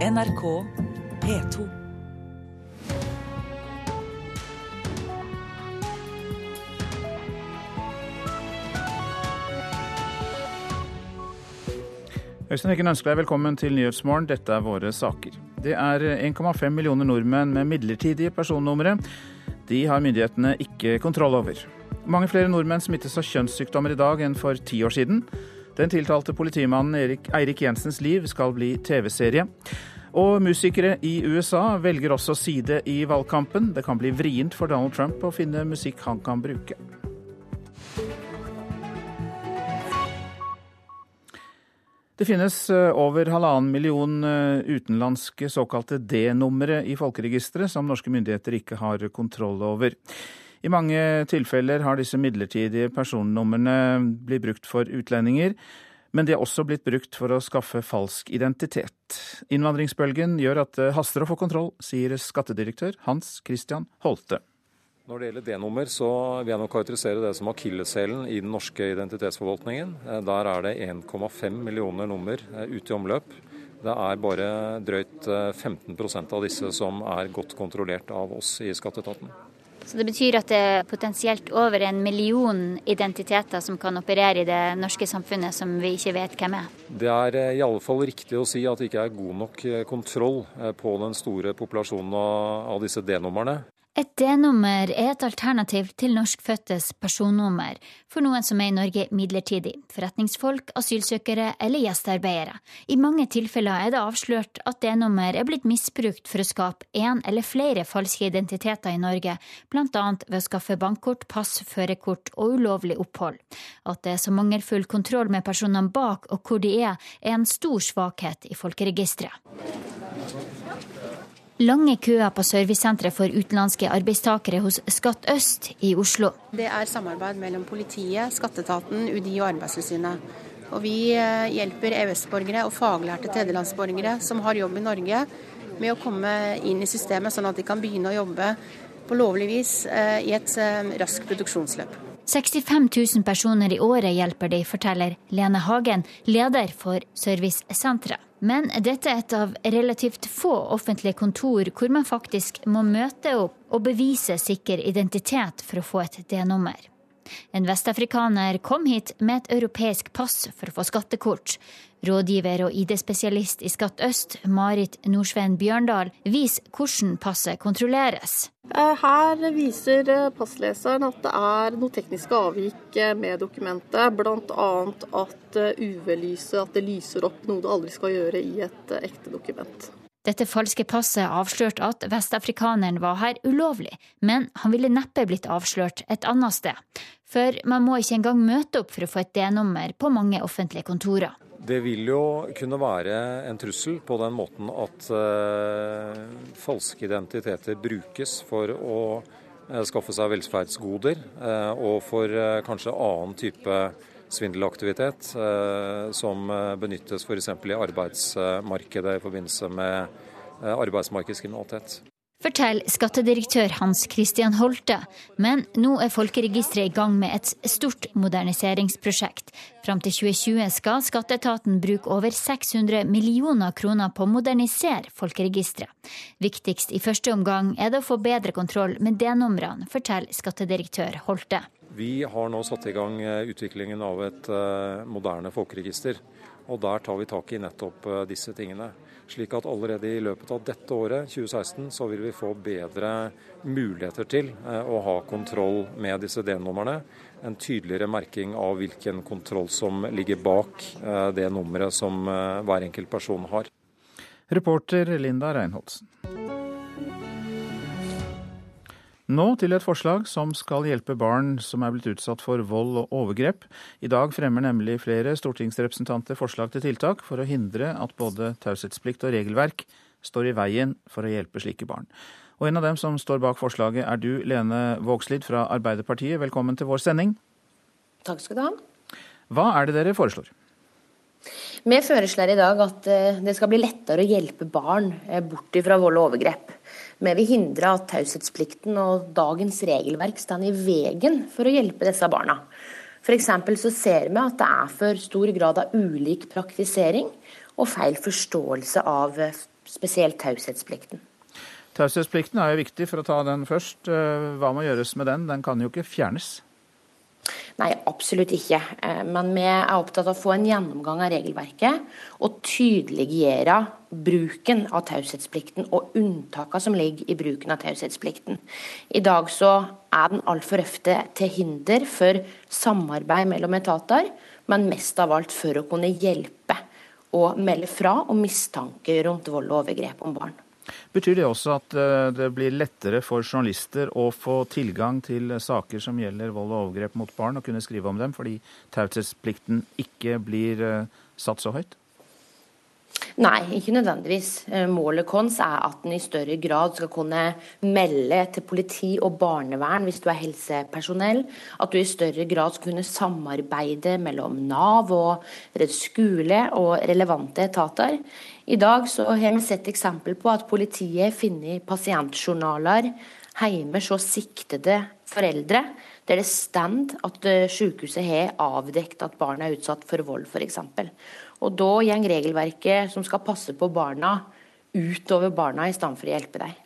NRK P2. Øystein Heggen ønsker deg velkommen til Nyhetsmorgen. Dette er våre saker. Det er 1,5 millioner nordmenn med midlertidige personnumre. De har myndighetene ikke kontroll over. Mange flere nordmenn smittes av kjønnssykdommer i dag enn for ti år siden. Den tiltalte politimannen Erik, Eirik Jensens liv skal bli TV-serie. Og musikere i USA velger også side i valgkampen. Det kan bli vrient for Donald Trump å finne musikk han kan bruke. Det finnes eh, over halvannen million eh, utenlandske såkalte D-numre i folkeregisteret, som norske myndigheter ikke har kontroll over. I mange tilfeller har disse midlertidige personnumrene blitt brukt for utlendinger, men de har også blitt brukt for å skaffe falsk identitet. Innvandringsbølgen gjør at det haster å få kontroll, sier skattedirektør Hans Christian Holte. Når det gjelder D-nummer, så vil jeg nok karakterisere det som akilleshælen i den norske identitetsforvaltningen. Eh, der er det 1,5 millioner nummer eh, ute i omløp. Det er bare drøyt 15 eh, av disse som er godt kontrollert av oss i skatteetaten. Så Det betyr at det er potensielt over en million identiteter som kan operere i det norske samfunnet som vi ikke vet hvem er? Det er i alle fall riktig å si at det ikke er god nok kontroll på den store populasjonen av disse D-numrene. Et D-nummer er et alternativ til norskfødtes personnummer for noen som er i Norge midlertidig, forretningsfolk, asylsøkere eller gjestearbeidere. I mange tilfeller er det avslørt at D-nummer er blitt misbrukt for å skape én eller flere falske identiteter i Norge, bl.a. ved å skaffe bankkort, pass, førerkort og ulovlig opphold. At det er så mangelfull kontroll med personene bak og hvor de er, er en stor svakhet i folkeregisteret. Lange køer på servicesenteret for utenlandske arbeidstakere hos Skatt øst i Oslo. Det er samarbeid mellom politiet, skatteetaten, UDI og Arbeidstilsynet. Og vi eh, hjelper EØS-borgere og faglærte tredjelandsborgere som har jobb i Norge, med å komme inn i systemet, sånn at de kan begynne å jobbe på lovlig vis eh, i et eh, raskt produksjonsløp. 65 000 personer i året hjelper de, forteller Lene Hagen, leder for servicesenteret. Men dette er et av relativt få offentlige kontor hvor man faktisk må møte opp og bevise sikker identitet for å få et D-nummer. En vestafrikaner kom hit med et europeisk pass for å få skattekort. Rådgiver og ID-spesialist i Skatt øst, Marit Nordsveen Bjørndal, viser hvordan passet kontrolleres. Eh, her viser eh, passleseren at det er noe tekniske avvik eh, med dokumentet. Bl.a. at UV-lyset at det lyser opp, noe det aldri skal gjøre i et ekte dokument. Dette falske passet avslørte at vestafrikaneren var her ulovlig, men han ville neppe blitt avslørt et annet sted. For man må ikke engang møte opp for å få et D-nummer på mange offentlige kontorer. Det vil jo kunne være en trussel på den måten at eh, falske identiteter brukes for å eh, skaffe seg velferdsgoder, eh, og for kanskje annen type svindelaktivitet som benyttes f.eks. i arbeidsmarkedet i forbindelse med arbeidsmarkedskriminalitet forteller skattedirektør Hans Christian Holte. Men nå er Folkeregisteret i gang med et stort moderniseringsprosjekt. Fram til 2020 skal skatteetaten bruke over 600 millioner kroner på å modernisere folkeregisteret. Viktigst i første omgang er det å få bedre kontroll med D-numrene, forteller skattedirektør Holte. Vi har nå satt i gang eh, utviklingen av et eh, moderne folkeregister. Og der tar vi tak i nettopp eh, disse tingene. Slik at allerede i løpet av dette året, 2016, så vil vi få bedre muligheter til å ha kontroll med disse D-numrene. En tydeligere merking av hvilken kontroll som ligger bak det nummeret som hver enkelt person har. Reporter Linda Reinholdsen. Nå til et forslag som skal hjelpe barn som er blitt utsatt for vold og overgrep. I dag fremmer nemlig flere stortingsrepresentanter forslag til tiltak for å hindre at både taushetsplikt og regelverk står i veien for å hjelpe slike barn. Og en av dem som står bak forslaget er du, Lene Vågslid fra Arbeiderpartiet. Velkommen til vår sending. Takk skal du ha. Hva er det dere foreslår? Vi foreslår i dag at eh, det skal bli lettere å hjelpe barn eh, bort fra vold og overgrep. Vi vil hindre at taushetsplikten og dagens regelverk står i veien for å hjelpe disse barna. F.eks. så ser vi at det er for stor grad av ulik praktisering og feil forståelse av spesielt taushetsplikten. Taushetsplikten er jo viktig, for å ta den først. Eh, hva må gjøres med den? Den kan jo ikke fjernes? Nei, absolutt ikke. Eh, men vi er opptatt av å få en gjennomgang av regelverket og tydeliggjøre bruken av taushetsplikten og unntakene som ligger i bruken av taushetsplikten. I dag så er den altfor ofte til hinder for samarbeid mellom etater, men mest av alt for å kunne hjelpe og melde fra om mistanke rundt vold og overgrep om barn. Betyr det også at eh, det blir lettere for journalister å få tilgang til saker som gjelder vold og overgrep mot barn, og kunne skrive om dem, fordi taushetsplikten ikke blir eh, satt så høyt? Nei, ikke nødvendigvis. Eh, målet vårt er at en i større grad skal kunne melde til politi og barnevern hvis du er helsepersonell. At du i større grad skal kunne samarbeide mellom Nav og skole og relevante etater. I dag så har vi sett eksempel på at politiet har funnet pasientjournaler hjemme hos siktede foreldre, der det står at eh, sykehuset har avdekket at barn er utsatt for vold, f.eks. Og da går regelverket som skal passe på barna, utover barna i stedet for å hjelpe dem.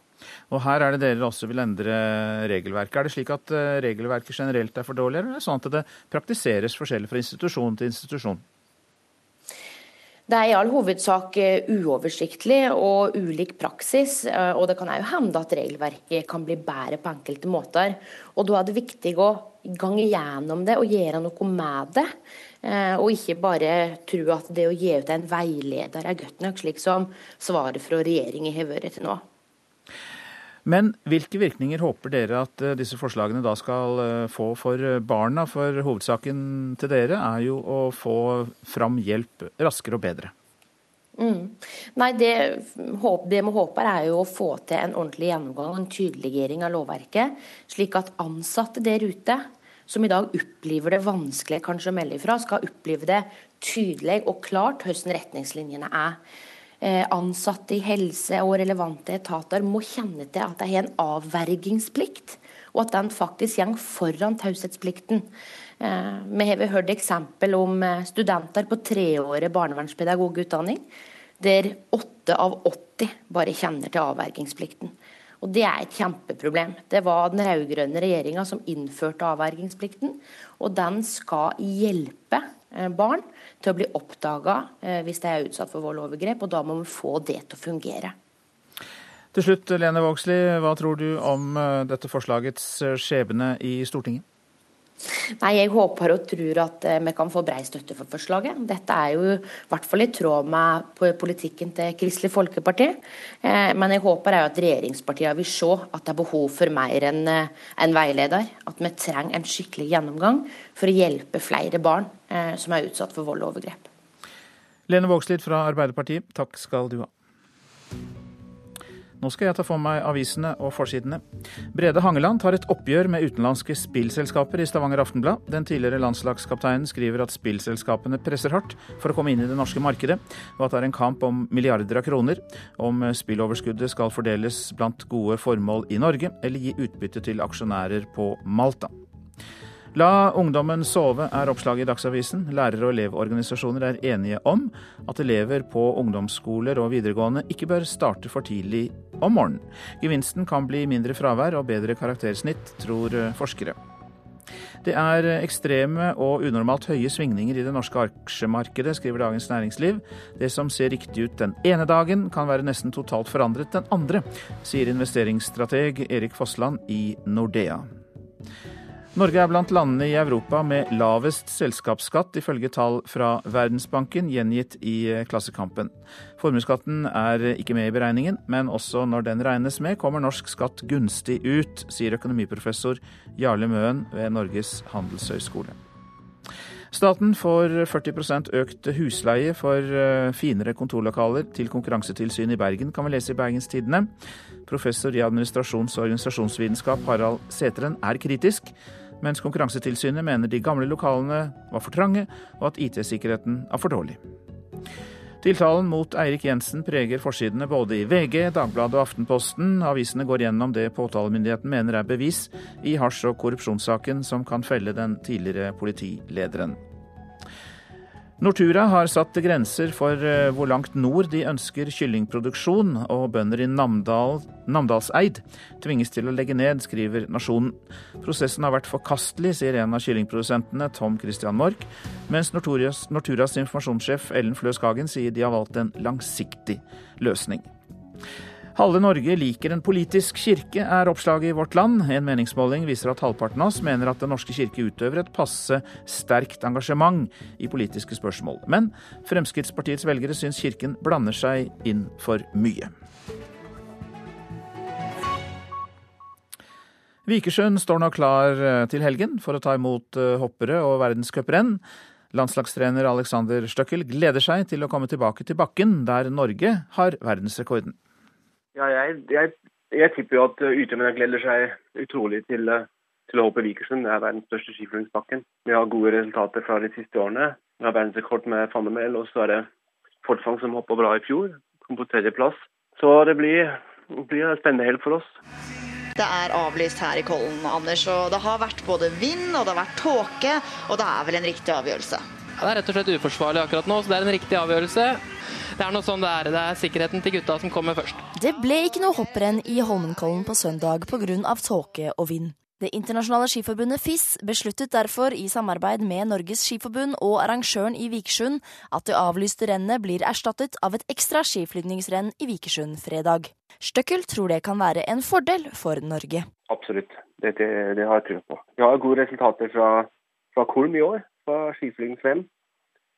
Og Her er det dere også vil endre regelverket. Er det slik at eh, regelverket generelt er for dårlig, eller er det sånn at det praktiseres forskjellig fra institusjon til institusjon? Det er i all hovedsak eh, uoversiktlig og ulik praksis, eh, og det kan òg hende at regelverket kan bli bedre på enkelte måter. Og Da er det viktig å gange gjennom det og gjøre noe med det. Eh, og ikke bare tro at det å gi ut en veileder er godt nok, slik som svaret fra regjeringen har vært til nå. Men hvilke virkninger håper dere at eh, disse forslagene da skal eh, få for barna? For hovedsaken til dere er jo å få fram hjelp raskere og bedre. Mm. Nei, det, det vi håper er jo å få til en ordentlig gjennomgang og en tydeliggjøring av lovverket, slik at ansatte der ute som i dag opplever det vanskelig kanskje å melde ifra, skal oppleve det tydelig og klart hvordan retningslinjene er. Eh, ansatte i helse og relevante etater må kjenne til at de har en avvergingsplikt, og at den faktisk går foran taushetsplikten. Eh, vi har hørt eksempel om eh, studenter på treårig barnevernspedagogutdanning, der åtte av 80 bare kjenner til avvergingsplikten. Og Det er et kjempeproblem. Det var den rød-grønne regjeringa som innførte avvergingsplikten. Og den skal hjelpe barn til å bli oppdaga eh, hvis de er utsatt for vold og overgrep. Og da må vi få det til å fungere. Til slutt, Lene Vågslid, hva tror du om eh, dette forslagets skjebne i Stortinget? Nei, Jeg håper og tror at eh, vi kan få brei støtte for forslaget. Dette er jo i hvert fall i tråd med politikken til Kristelig Folkeparti. Eh, men jeg håper at regjeringspartiene vil se at det er behov for mer enn en eh, veileder. At vi trenger en skikkelig gjennomgang for å hjelpe flere barn som er utsatt for vold og overgrep. Lene Vågslid fra Arbeiderpartiet, takk skal du ha. Nå skal jeg ta for meg avisene og forsidene. Brede Hangeland tar et oppgjør med utenlandske spillselskaper i Stavanger Aftenblad. Den tidligere landslagskapteinen skriver at spillselskapene presser hardt for å komme inn i det norske markedet, og at det er en kamp om milliarder av kroner. Om spilloverskuddet skal fordeles blant gode formål i Norge, eller gi utbytte til aksjonærer på Malta. La ungdommen sove, er oppslaget i Dagsavisen. Lærere og elevorganisasjoner er enige om at elever på ungdomsskoler og videregående ikke bør starte for tidlig om morgenen. Gevinsten kan bli mindre fravær og bedre karaktersnitt, tror forskere. Det er ekstreme og unormalt høye svingninger i det norske aksjemarkedet, skriver Dagens Næringsliv. Det som ser riktig ut den ene dagen, kan være nesten totalt forandret den andre, sier investeringsstrateg Erik Fossland i Nordea. Norge er blant landene i Europa med lavest selskapsskatt, ifølge tall fra Verdensbanken gjengitt i Klassekampen. Formuesskatten er ikke med i beregningen, men også når den regnes med, kommer norsk skatt gunstig ut, sier økonomiprofessor Jarle Møen ved Norges handelshøyskole. Staten får 40% økt husleie for eh, finere kontorlokaler til Konkurransetilsynet i Bergen, kan vi lese i Bergens Tidende. Professor i administrasjons- og organisasjonsvitenskap Harald Seteren er kritisk mens Konkurransetilsynet mener de gamle lokalene var for trange, og at IT-sikkerheten er for dårlig. Tiltalen mot Eirik Jensen preger forsidene både i VG, Dagbladet og Aftenposten. Avisene går gjennom det påtalemyndigheten mener er bevis i hasj- og korrupsjonssaken som kan felle den tidligere politilederen. Nortura har satt grenser for eh, hvor langt nord de ønsker kyllingproduksjon, og bønder i Namdal, Namdalseid tvinges til å legge ned, skriver Nasjonen. Prosessen har vært forkastelig, sier en av kyllingprodusentene, Tom Christian Mork, mens Norturas, Norturas informasjonssjef Ellen Flø Skagen sier de har valgt en langsiktig løsning. Halve Norge liker en politisk kirke, er oppslaget i Vårt Land. En meningsmåling viser at halvparten av oss mener at Den norske kirke utøver et passe sterkt engasjement i politiske spørsmål. Men Fremskrittspartiets velgere syns kirken blander seg inn for mye. Vikersund står nå klar eh, til helgen for å ta imot eh, hoppere og verdenscuprenn. Landslagstrener Alexander Støkkel gleder seg til å komme tilbake til bakken, der Norge har verdensrekorden. Ja, jeg, jeg, jeg, tipper jo at uh, utøverne gleder seg utrolig til, uh, til å hoppe Vikersund. Det er verdens største skiflygingsbakken. Vi har gode resultater fra de siste årene. Vi har verdensrekord med Fannemel, og så er det Fortfang som hoppa bra i fjor. Kom på tredjeplass. Så det blir, blir en spennende helg for oss. Det er avlyst her i Kollen, Anders. og Det har vært både vind og det har vært tåke, og det er vel en riktig avgjørelse? Ja, det er rett og slett uforsvarlig akkurat nå, så det er en riktig avgjørelse det er noe sånn det er. Det er sikkerheten til gutta som kommer først. Det ble ikke noe hopprenn i Holmenkollen på søndag pga. tåke og vind. Det internasjonale skiforbundet FIS besluttet derfor i samarbeid med Norges Skiforbund og arrangøren i Vikersund at det avlyste rennet blir erstattet av et ekstra skiflygningsrenn i Vikersund fredag. Støkkel tror det kan være en fordel for Norge. Absolutt, det, det, det har jeg trua på. Vi har gode resultater fra, fra Kolm i år, fra skiflygningsrenn.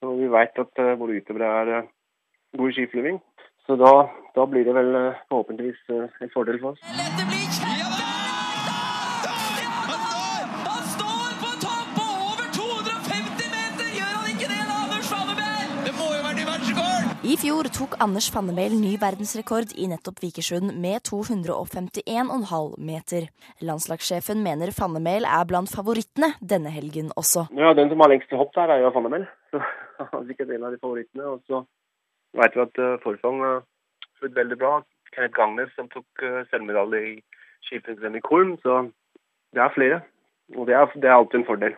Og vi veit at uh, våre utøvere er god skiflyving. Så da, da, blir det vel eh, forhåpentligvis eh, en fordel for oss. I fjor tok Anders Fannemel ny verdensrekord i nettopp Vikersund med 251,5 meter. Landslagssjefen mener Fannemel er blant favorittene denne helgen også. Ja, Den som har lengst hopp der, er jo Fannemel. Så han er sikkert en av de favorittene. Og så vet vi at Forfang har fulgt veldig bra. Kenneth Gangnes som tok uh, sølvmedalje i skiflygingsrenn i Kolm. Så det er flere. Og det er, det er alltid en fordel.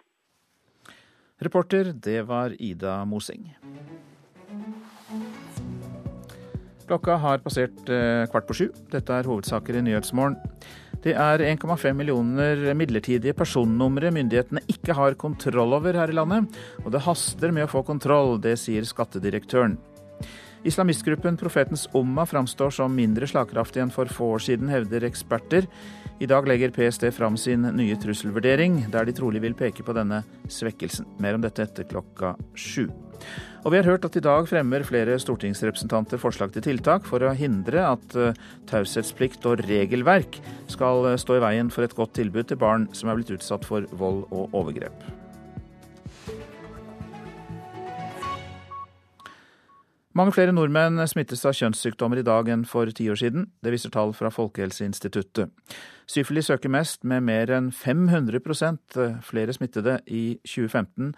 Reporter, det var Ida Moseng. Klokka har passert eh, kvart på sju. Dette er hovedsaker i Nyhetsmorgen. Det er 1,5 millioner midlertidige personnumre myndighetene ikke har kontroll over her i landet. Og det haster med å få kontroll, det sier skattedirektøren. Islamistgruppen Profetens Umma framstår som mindre slagkraftig enn for få år siden, hevder eksperter. I dag legger PST fram sin nye trusselvurdering, der de trolig vil peke på denne svekkelsen. Mer om dette etter klokka sju. Og vi har hørt at i dag fremmer flere stortingsrepresentanter forslag til tiltak for å hindre at uh, taushetsplikt og regelverk skal stå i veien for et godt tilbud til barn som er blitt utsatt for vold og overgrep. Mange flere nordmenn smittes av kjønnssykdommer i dag enn for ti år siden. Det viser tall fra Folkehelseinstituttet. Syfilis øker mest, med mer enn 500% flere smittede i 2015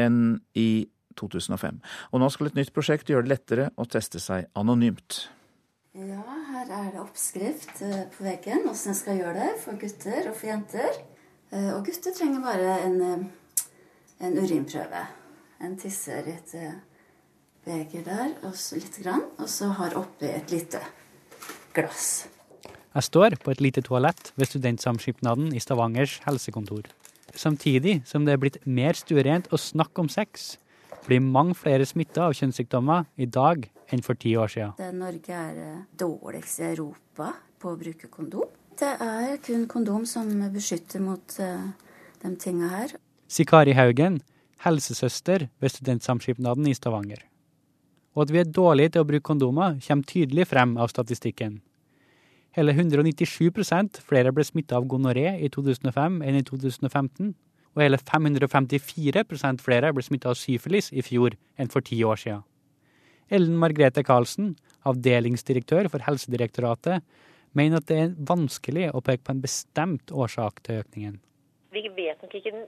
enn i 2005. Og nå skal et nytt prosjekt gjøre det lettere å teste seg anonymt. Ja, her er det oppskrift eh, på veggen hvordan jeg skal gjøre det for gutter og for jenter. Eh, og gutter trenger bare en, eh, en urinprøve. En tisser i et beger der, og så litt grann, og så har oppi et lite glass. Jeg står på et lite toalett ved Studentsamskipnaden i Stavangers helsekontor. Samtidig som det er blitt mer stuerent å snakke om sex, blir mange flere smitta av kjønnssykdommer i dag enn for ti år siden. Norge er eh, dårligst i Europa på å bruke kondom. Det er kun kondom som beskytter mot uh, de tinga her. Sikari Haugen, helsesøster ved Studentsamskipnaden i Stavanger. Og at vi er dårlige til å bruke kondomer, kommer tydelig frem av statistikken. Hele 197% flere ble smitta av gonoré i 2005 enn i 2015. Og hele 554% flere ble smitta av syfilis i fjor enn for ti år siden. Ellen Margrethe Karlsen, avdelingsdirektør for Helsedirektoratet, mener at det er vanskelig å peke på en bestemt årsak til økningen. Vi vet nok ikke den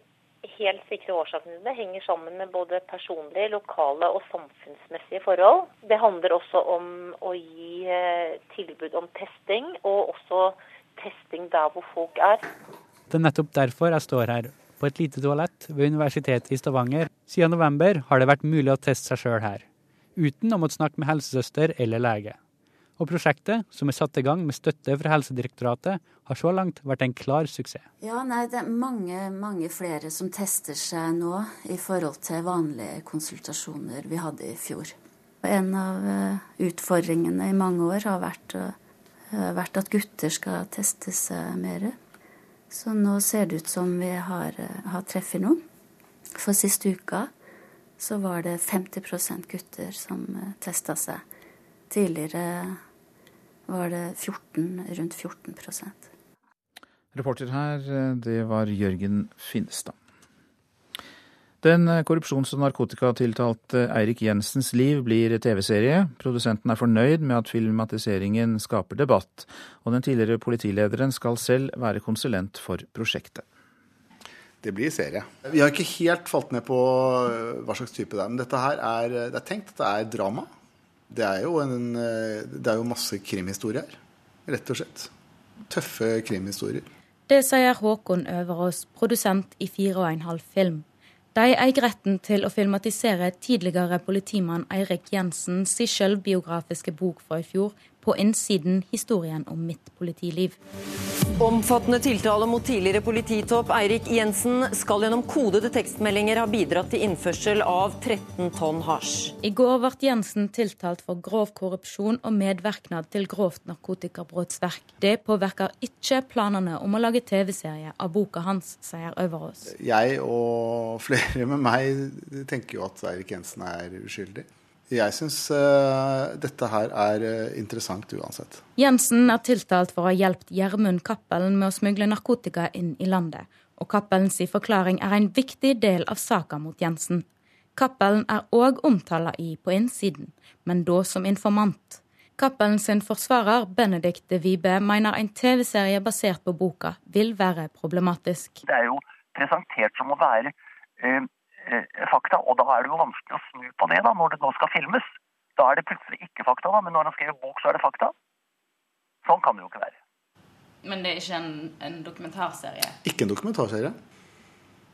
helt sikre årsakene til det henger sammen med både personlige, lokale og samfunnsmessige forhold. Det handler også om å gi eh, tilbud om testing, og også testing der hvor folk er. Det er nettopp derfor jeg står her, på et lite toalett ved Universitetet i Stavanger. Siden november har det vært mulig å teste seg sjøl her, uten å måtte snakke med helsesøster eller lege. Og prosjektet, som er satt i gang med støtte fra Helsedirektoratet, har så langt vært en klar suksess. Ja, nei, Det er mange, mange flere som tester seg nå i forhold til vanlige konsultasjoner vi hadde i fjor. En av eh, utfordringene i mange år har vært, eh, vært at gutter skal teste seg mer. Så nå ser det ut som vi har, eh, har treffet noen. For siste uka så var det 50% gutter som testa seg. Tidligere var det 14, rundt 14 Reporter her, det var Jørgen Finstad. Den korrupsjons- og narkotikatiltalte Eirik Jensens liv blir TV-serie. Produsenten er fornøyd med at filmatiseringen skaper debatt, og den tidligere politilederen skal selv være konsulent for prosjektet. Det blir serie. Vi har ikke helt falt ned på hva slags type det er. Men dette her er, det er tenkt at det er drama. Det er jo, en, det er jo masse krimhistorier her, rett og slett. Tøffe krimhistorier. Det sier Håkon Øverås, produsent i Fire og en halv film. De eier retten til å filmatisere tidligere politimann Eirik Jensens selvbiografiske bok fra i fjor, På innsiden historien om mitt politiliv. Omfattende tiltale mot tidligere polititopp Eirik Jensen skal gjennom kodede tekstmeldinger ha bidratt til innførsel av 13 tonn hasj. I går ble Jensen tiltalt for grov korrupsjon og medvirknad til grovt narkotikabrottsverk. Det påvirker ikke planene om å lage TV-serie av boka hans, sier Øverås. Jeg og flere med meg tenker jo at Eirik Jensen er uskyldig. Jeg syns uh, dette her er uh, interessant uansett. Jensen er tiltalt for å ha hjulpet Gjermund Cappelen med å smugle narkotika inn i landet. Og Cappelens forklaring er en viktig del av saka mot Jensen. Cappelen er òg omtala i På innsiden, men da som informant. Cappelen sin forsvarer, Benedikt de Vibe, mener en TV-serie basert på boka vil være problematisk. Det er jo presentert som å være eh, fakta, og da er det jo vanskelig å snu på det da, når det nå skal filmes. Da er det plutselig ikke fakta, da, men når han skriver bok, så er det fakta. Sånn kan det jo ikke være. Men det er ikke en, en dokumentarserie? Ikke en dokumentarserie.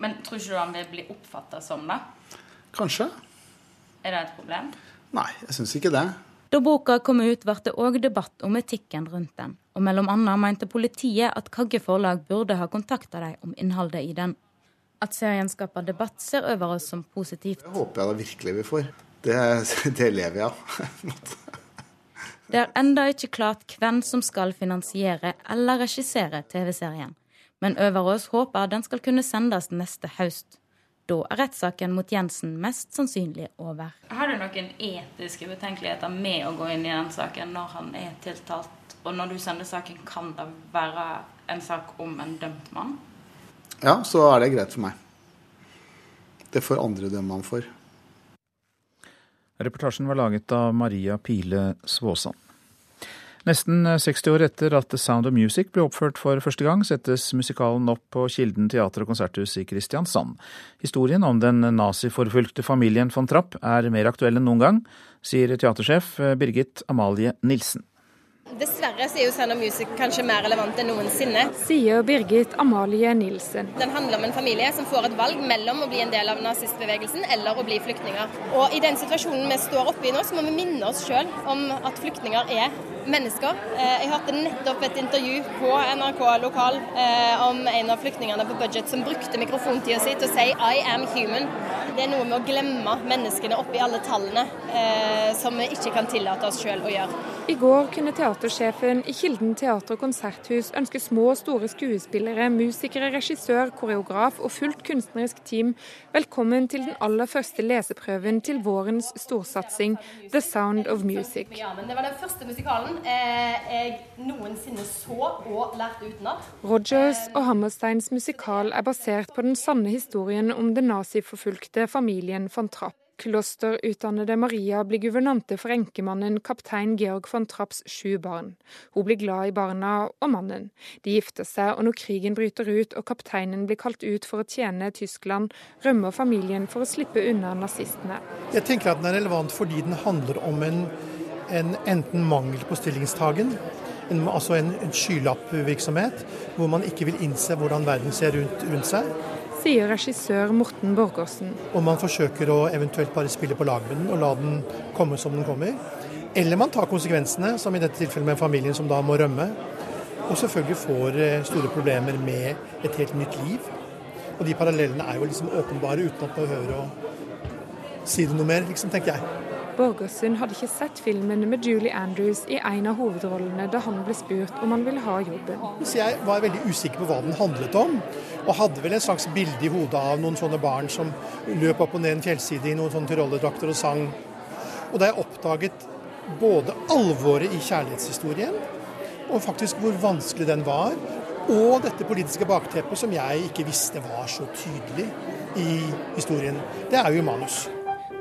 Men tror ikke du han vil bli oppfatta som det? Kanskje. Er det et problem? Nei, jeg syns ikke det. Da boka kom ut, ble det òg debatt om etikken rundt den. Og mellom annet mente politiet at Kagge forlag burde ha kontakta dem om innholdet i den. At serien skaper debatt, ser over oss som positivt. Det håper jeg da virkelig vi får. Det, det lever jeg av. det er enda ikke klart hvem som skal finansiere eller regissere TV-serien. Men Øverås håper den skal kunne sendes neste høst. Da er rettssaken mot Jensen mest sannsynlig over. Har du noen etiske betenkeligheter med å gå inn i den saken når han er tiltalt? Og når du sender saken, kan det være en sak om en dømt mann? Ja, så er det greit for meg. Det får andre dømme han for. Reportasjen var laget av Maria Pile Svåsand. Nesten 60 år etter at The Sound of Music ble oppført for første gang, settes musikalen opp på Kilden teater- og konserthus i Kristiansand. Historien om den naziforfulgte familien von Trapp er mer aktuell enn noen gang, sier teatersjef Birgit Amalie Nilsen. Dessverre så er jo Sound of Music kanskje mer relevant enn noensinne. Sier Birgit Amalie Nilsen. Den handler om en familie som får et valg mellom å bli en del av nazistbevegelsen eller å bli flyktninger. Og i den situasjonen vi står oppe i nå, så må vi minne oss sjøl om at flyktninger er mennesker. Jeg hørte nettopp et intervju på NRK lokal om en av flyktningene på Budget som brukte mikrofontida si til å si 'I am human'. Det er noe med å glemme menneskene oppi alle tallene som vi ikke kan tillate oss sjøl å gjøre. I går kunne teatersjefen i Kilden teater- og konserthus ønske små og store skuespillere, musikere, regissør, koreograf og fullt kunstnerisk team velkommen til den aller første leseprøven til vårens storsatsing The Sound of Music. Det var den første musikalen jeg noensinne så og lærte utenat. Rogers og Hammersteins musikal er basert på den sanne historien om den naziforfulgte familien von Trapp. Klosterutdannede Maria blir guvernante for enkemannen kaptein Georg von Trapps sju barn. Hun blir glad i barna og mannen. De gifter seg, og når krigen bryter ut og kapteinen blir kalt ut for å tjene Tyskland, rømmer familien for å slippe unna nazistene. Jeg tenker at den er relevant fordi den handler om en, en enten mangel på stillingstagen, en, altså en, en skylappvirksomhet, hvor man ikke vil innse hvordan verden ser rundt, rundt seg sier regissør Morten Borgersen. Om man forsøker å eventuelt bare spille på lag med den og la den komme som den kommer. Eller man tar konsekvensene, som i dette tilfellet med familien som da må rømme. Og selvfølgelig får eh, store problemer med et helt nytt liv. Og de parallellene er jo liksom åpenbare uten at man behøver å si det noe mer, liksom, tenker jeg. Borgersund hadde ikke sett filmen med Julie Andrews i en av hovedrollene da han ble spurt om han ville ha jobben. Så jeg var veldig usikker på hva den handlet om, og hadde vel en slags bilde i hodet av noen sånne barn som løp opp og ned en fjellside i noen sånne tyrolledrakter og sang. Og da jeg oppdaget både alvoret i kjærlighetshistorien, og faktisk hvor vanskelig den var, og dette politiske bakteppet som jeg ikke visste var så tydelig i historien, det er jo manus.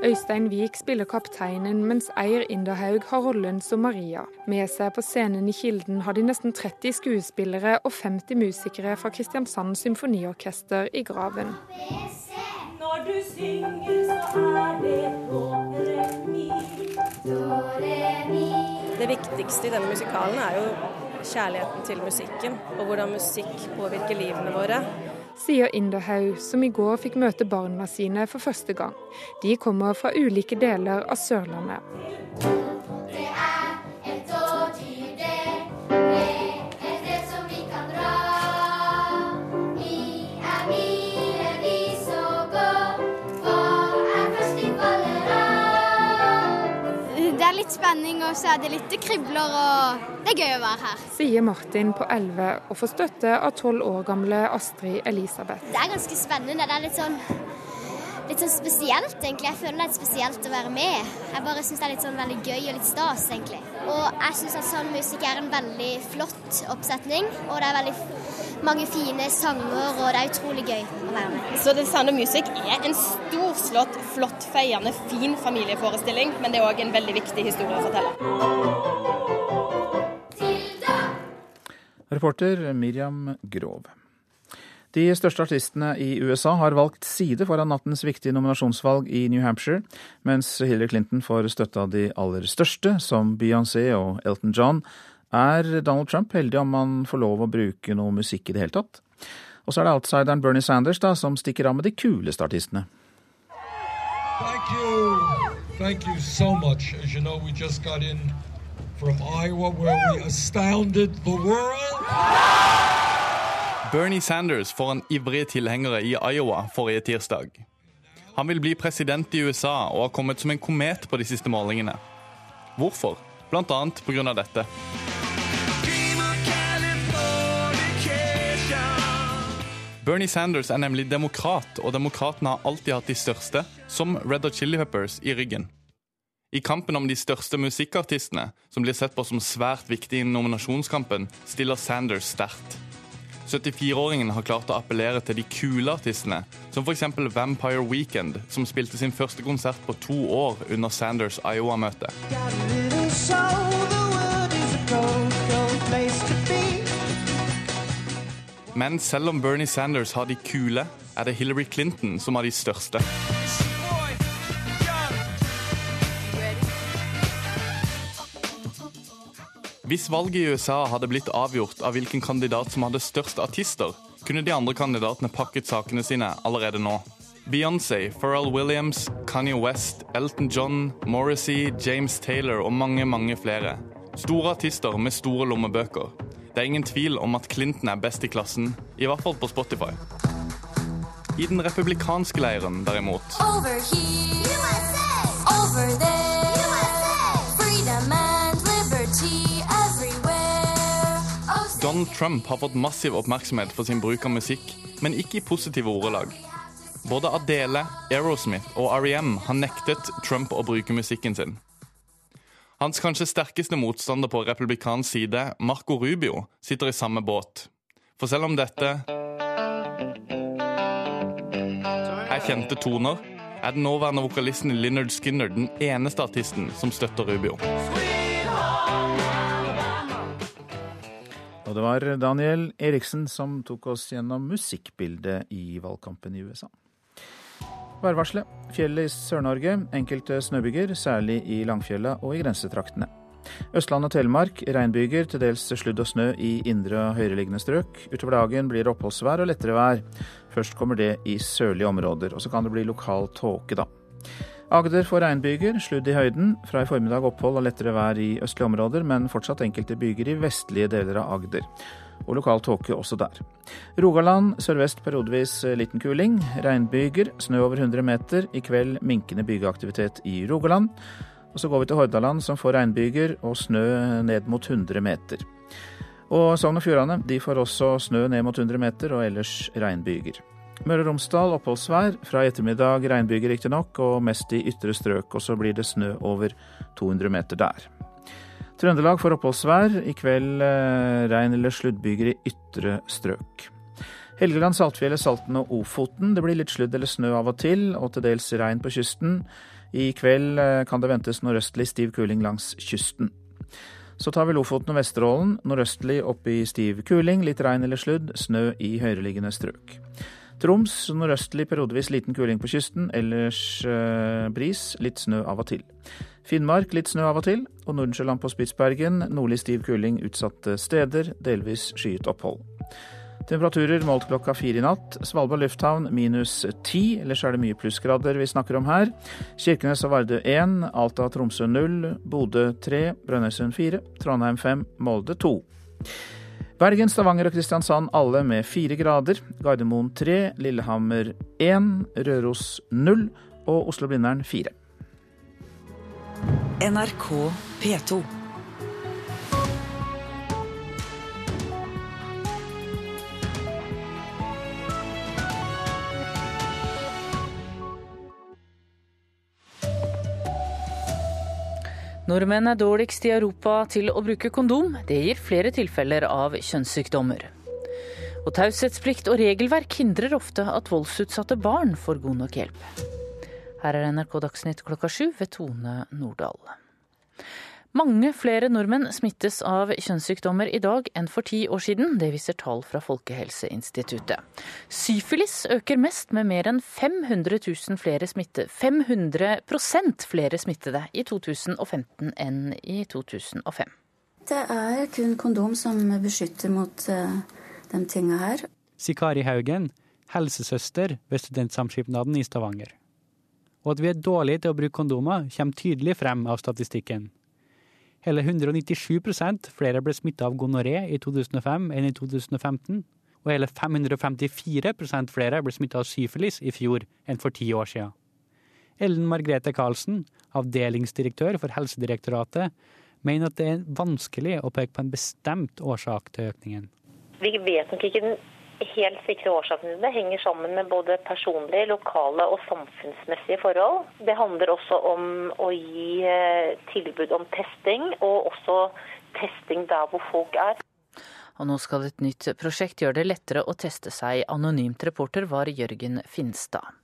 Øystein Wiik spiller kapteinen, mens Eir Inderhaug har rollen som Maria. Med seg på scenen i Kilden har de nesten 30 skuespillere og 50 musikere fra Kristiansand Symfoniorkester i graven. Når du synger, så er det Det viktigste i denne musikalen er jo kjærligheten til musikken, og hvordan musikk påvirker livene våre sier Inderhaug, som i går fikk møte barna sine for første gang. De kommer fra ulike deler av Sørlandet. Litt spenning, og så er det litt kribler, og det er gøy å være her. Sier Martin på 11 og får støtte av 12 år gamle Astrid Elisabeth. Det er ganske spennende. Det er litt sånn, litt sånn spesielt, egentlig. Jeg føler det er litt spesielt å være med. Jeg bare syns det er litt sånn veldig gøy og litt stas, egentlig. Og jeg syns at sånn musikk er en veldig flott oppsetning, og det er veldig mange fine sanger, og det er utrolig gøy å være med. Så The Sound of Music er en storslått, flott, feiende, fin familieforestilling, men det er òg en veldig viktig historie å fortelle. Reporter Miriam Grov. De største artistene i USA har valgt side foran nattens viktige nominasjonsvalg i New Hampshire, mens Hillary Clinton får støtte av de aller største, som Beyoncé og Elton John, er Donald Trump heldig om han får lov å bruke noe musikk i det hele tatt? Og så er det outsideren Bernie Sanders da, som stikker av med de kuleste artistene. Thank you. Thank you so much. As you know, we just got in from Iowa where we astounded the world. Bernie Sanders får en ivrige tilhengere i Iowa forrige tirsdag. Han vil bli president i USA og har kommet som en komet på de siste målingene. Hvorfor? Blant annet pga. dette. Bernie Sanders er nemlig demokrat, og demokratene har alltid hatt de største, som Red Hot Chili Peppers, i ryggen. I kampen om de største musikkartistene, som blir sett på som svært viktig i nominasjonskampen, stiller Sanders sterkt. 74-åringen har klart å appellere til de kule artistene, som f.eks. Vampire Weekend, som spilte sin første konsert på to år under Sanders Iowa-møte. Men selv om Bernie Sanders har de kule, er det Hillary Clinton som har de største. Hvis valget i USA hadde blitt avgjort av hvilken kandidat som hadde størst artister, kunne de andre kandidatene pakket sakene sine allerede nå. Beyoncé, Pharrell Williams, Kanye West, Elton John, Morrissey, James Taylor og mange, mange flere. Store artister med store lommebøker. Det er ingen tvil om at Clinton er best i klassen, i hvert fall på Spotify. I den republikanske leiren, derimot Over here, USA. Over there. Donald Trump har fått massiv oppmerksomhet for sin bruk av musikk, men ikke i positive ordelag. Både Adele, Aerosmith og REM har nektet Trump å bruke musikken sin. Hans kanskje sterkeste motstander på republikansk side, Marco Rubio, sitter i samme båt. For selv om dette er kjente toner, er den nåværende vokalisten Linnard Skinner den eneste artisten som støtter Rubio. Og det var Daniel Eriksen som tok oss gjennom musikkbildet i valgkampen i USA. Værvarselet. Fjellet i Sør-Norge. Enkelte snøbyger, særlig i Langfjella og i grensetraktene. Østland og Telemark regnbyger, til dels sludd og snø i indre og høyereliggende strøk. Utover dagen blir det oppholdsvær og lettere vær. Først kommer det i sørlige områder. Og så kan det bli lokal tåke, da. Agder får regnbyger, sludd i høyden. Fra i formiddag opphold og lettere vær i østlige områder, men fortsatt enkelte byger i vestlige deler av Agder. Og lokal tåke også der. Rogaland sørvest periodevis liten kuling. Regnbyger, snø over 100 meter. I kveld minkende bygeaktivitet i Rogaland. Og så går vi til Hordaland, som får regnbyger og snø ned mot 100 meter. Og Sogn og Fjordane de får også snø ned mot 100 meter, og ellers regnbyger. Møre og Romsdal oppholdsvær. Fra i ettermiddag regnbyger riktignok, og mest i ytre strøk. Og så blir det snø over 200 meter der. Trøndelag får oppholdsvær. I kveld eh, regn eller sluddbyger i ytre strøk. Helgeland, Saltfjellet, Salten og Ofoten. Det blir litt sludd eller snø av og til, og til dels regn på kysten. I kveld eh, kan det ventes nordøstlig stiv kuling langs kysten. Så tar vi Lofoten og Vesterålen. Nordøstlig opp i stiv kuling, litt regn eller sludd. Snø i høyereliggende strøk. Troms nordøstlig periodevis liten kuling på kysten, ellers eh, bris, litt snø av og til. Finnmark litt snø av og til, og Nordensjøland på Spitsbergen nordlig stiv kuling utsatte steder, delvis skyet opphold. Temperaturer målt klokka fire i natt. Svalbard lufthavn minus ti, ellers er det mye plussgrader vi snakker om her. Kirkenes og Vardø én, Alta og Tromsø null, Bodø tre, Brønnøysund fire, Trondheim fem, Molde to. Bergen, Stavanger og Kristiansand alle med fire grader. Gardermoen tre, Lillehammer én, Røros null og Oslo-Blindern fire. NRK P2. Nordmenn er dårligst i Europa til å bruke kondom. Det gir flere tilfeller av kjønnssykdommer. Og taushetsplikt og regelverk hindrer ofte at voldsutsatte barn får god nok hjelp. Her er NRK Dagsnytt klokka sju ved Tone Nordahl. Mange flere nordmenn smittes av kjønnssykdommer i dag enn for ti år siden. Det viser tall fra Folkehelseinstituttet. Syfilis øker mest med mer enn 500 000 flere smitte, 500% flere smittede i 2015 enn i 2005. Det er kun kondom som beskytter mot uh, de tinga her. Sikari Haugen, helsesøster ved Studentsamskipnaden i Stavanger. Og at vi er dårlige til å bruke kondomer, kommer tydelig frem av statistikken. Hele 197% flere ble smitta av gonoré i 2005 enn i 2015. Og hele 554% flere ble smitta av syfilis i fjor enn for ti år siden. Ellen Margrethe Karlsen, avdelingsdirektør for Helsedirektoratet, mener at det er vanskelig å peke på en bestemt årsak til økningen. Vi vet nok ikke den helt sikre årsakene til det henger sammen med både personlige, lokale og samfunnsmessige forhold. Det handler også om å gi eh, tilbud om testing, og også testing der hvor folk er. Og nå skal et nytt prosjekt gjøre det lettere å teste seg. Anonymt reporter var Jørgen Finstad.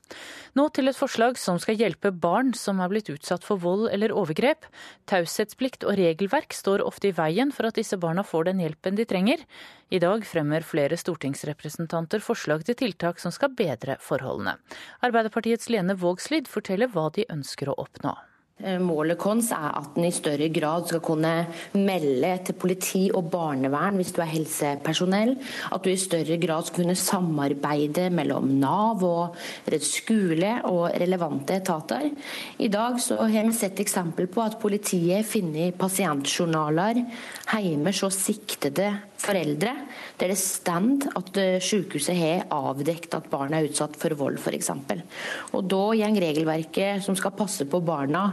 Nå til et forslag som skal hjelpe barn som er blitt utsatt for vold eller overgrep. Taushetsplikt og regelverk står ofte i veien for at disse barna får den hjelpen de trenger. I dag fremmer flere stortingsrepresentanter forslag til tiltak som skal bedre forholdene. Arbeiderpartiets Lene Vågslid forteller hva de ønsker å oppnå. Eh, målet vårt er at en i større grad skal kunne melde til politi og barnevern hvis du er helsepersonell. At du i større grad skal kunne samarbeide mellom Nav og skole og relevante etater. I dag så har vi sett eksempel på at politiet finner pasientjournaler hjemme hos siktede foreldre, der det står at eh, sykehuset har avdekket at barna er utsatt for vold f.eks. Og Da går regelverket som skal passe på barna,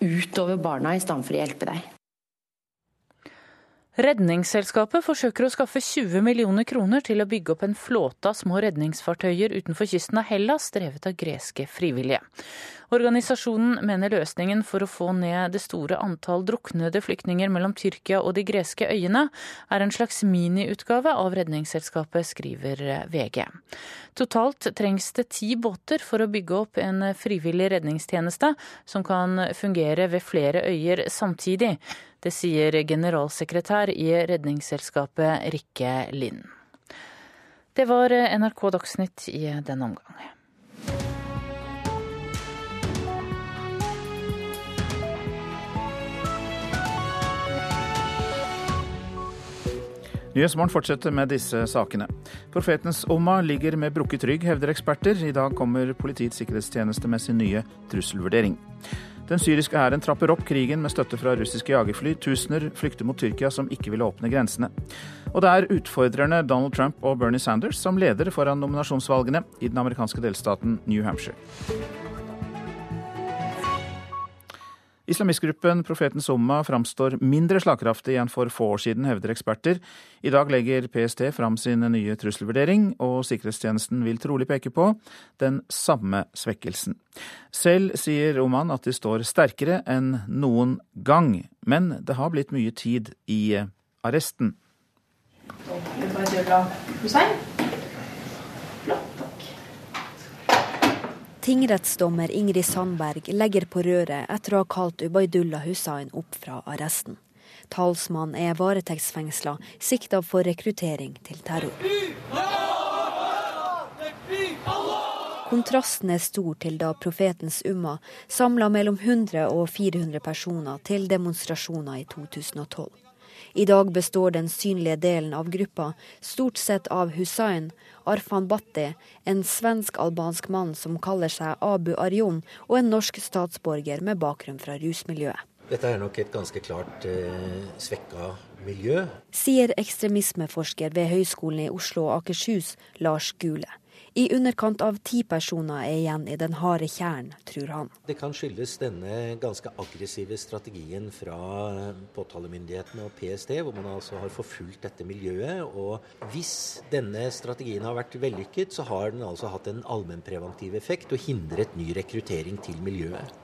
utover barna i stedet for å hjelpe dem. Redningsselskapet forsøker å skaffe 20 millioner kroner til å bygge opp en flåte av små redningsfartøyer utenfor kysten av Hellas, drevet av greske frivillige. Organisasjonen mener løsningen for å få ned det store antall druknede flyktninger mellom Tyrkia og de greske øyene, er en slags miniutgave av Redningsselskapet, skriver VG. Totalt trengs det ti båter for å bygge opp en frivillig redningstjeneste som kan fungere ved flere øyer samtidig. Det sier generalsekretær i Redningsselskapet Rikke Lind. Det var NRK Dagsnytt i denne omgang. Nyhetsmorgen fortsetter med disse sakene. Profetens Omma ligger med brukket rygg, hevder eksperter. I dag kommer Politiets sikkerhetstjeneste med sin nye trusselvurdering. Den syriske hæren trapper opp krigen med støtte fra russiske jagerfly. Tusener flykter mot Tyrkia, som ikke vil åpne grensene. Og det er utfordrerne Donald Trump og Bernie Sanders som leder foran nominasjonsvalgene i den amerikanske delstaten New Hampshire. Islamistgruppen Profeten Summa framstår mindre slagkraftig enn for få år siden, hevder eksperter. I dag legger PST fram sin nye trusselvurdering, og sikkerhetstjenesten vil trolig peke på den samme svekkelsen. Selv sier Oman at de står sterkere enn noen gang, men det har blitt mye tid i arresten. Tingrettsdommer Ingrid Sandberg legger på røret etter å ha kalt Ubaydullah Hussain opp fra arresten. Talsmannen er varetektsfengsla, sikta for rekruttering til terror. Kontrasten er stor til da profetens umma samla mellom 100 og 400 personer til demonstrasjoner i 2012. I dag består den synlige delen av gruppa stort sett av Hussain, Arfan Bhatti, en svensk-albansk mann som kaller seg Abu Arjon, og en norsk statsborger med bakgrunn fra rusmiljøet. Dette er nok et ganske klart eh, svekka miljø. Sier ekstremismeforsker ved Høgskolen i Oslo og Akershus, Lars Gule. I underkant av ti personer er igjen i den harde kjernen, tror han. Det kan skyldes denne ganske aggressive strategien fra påtalemyndighetene og PST, hvor man altså har forfulgt dette miljøet. Og hvis denne strategien har vært vellykket, så har den altså hatt en allmennpreventiv effekt og hindret ny rekruttering til miljøet.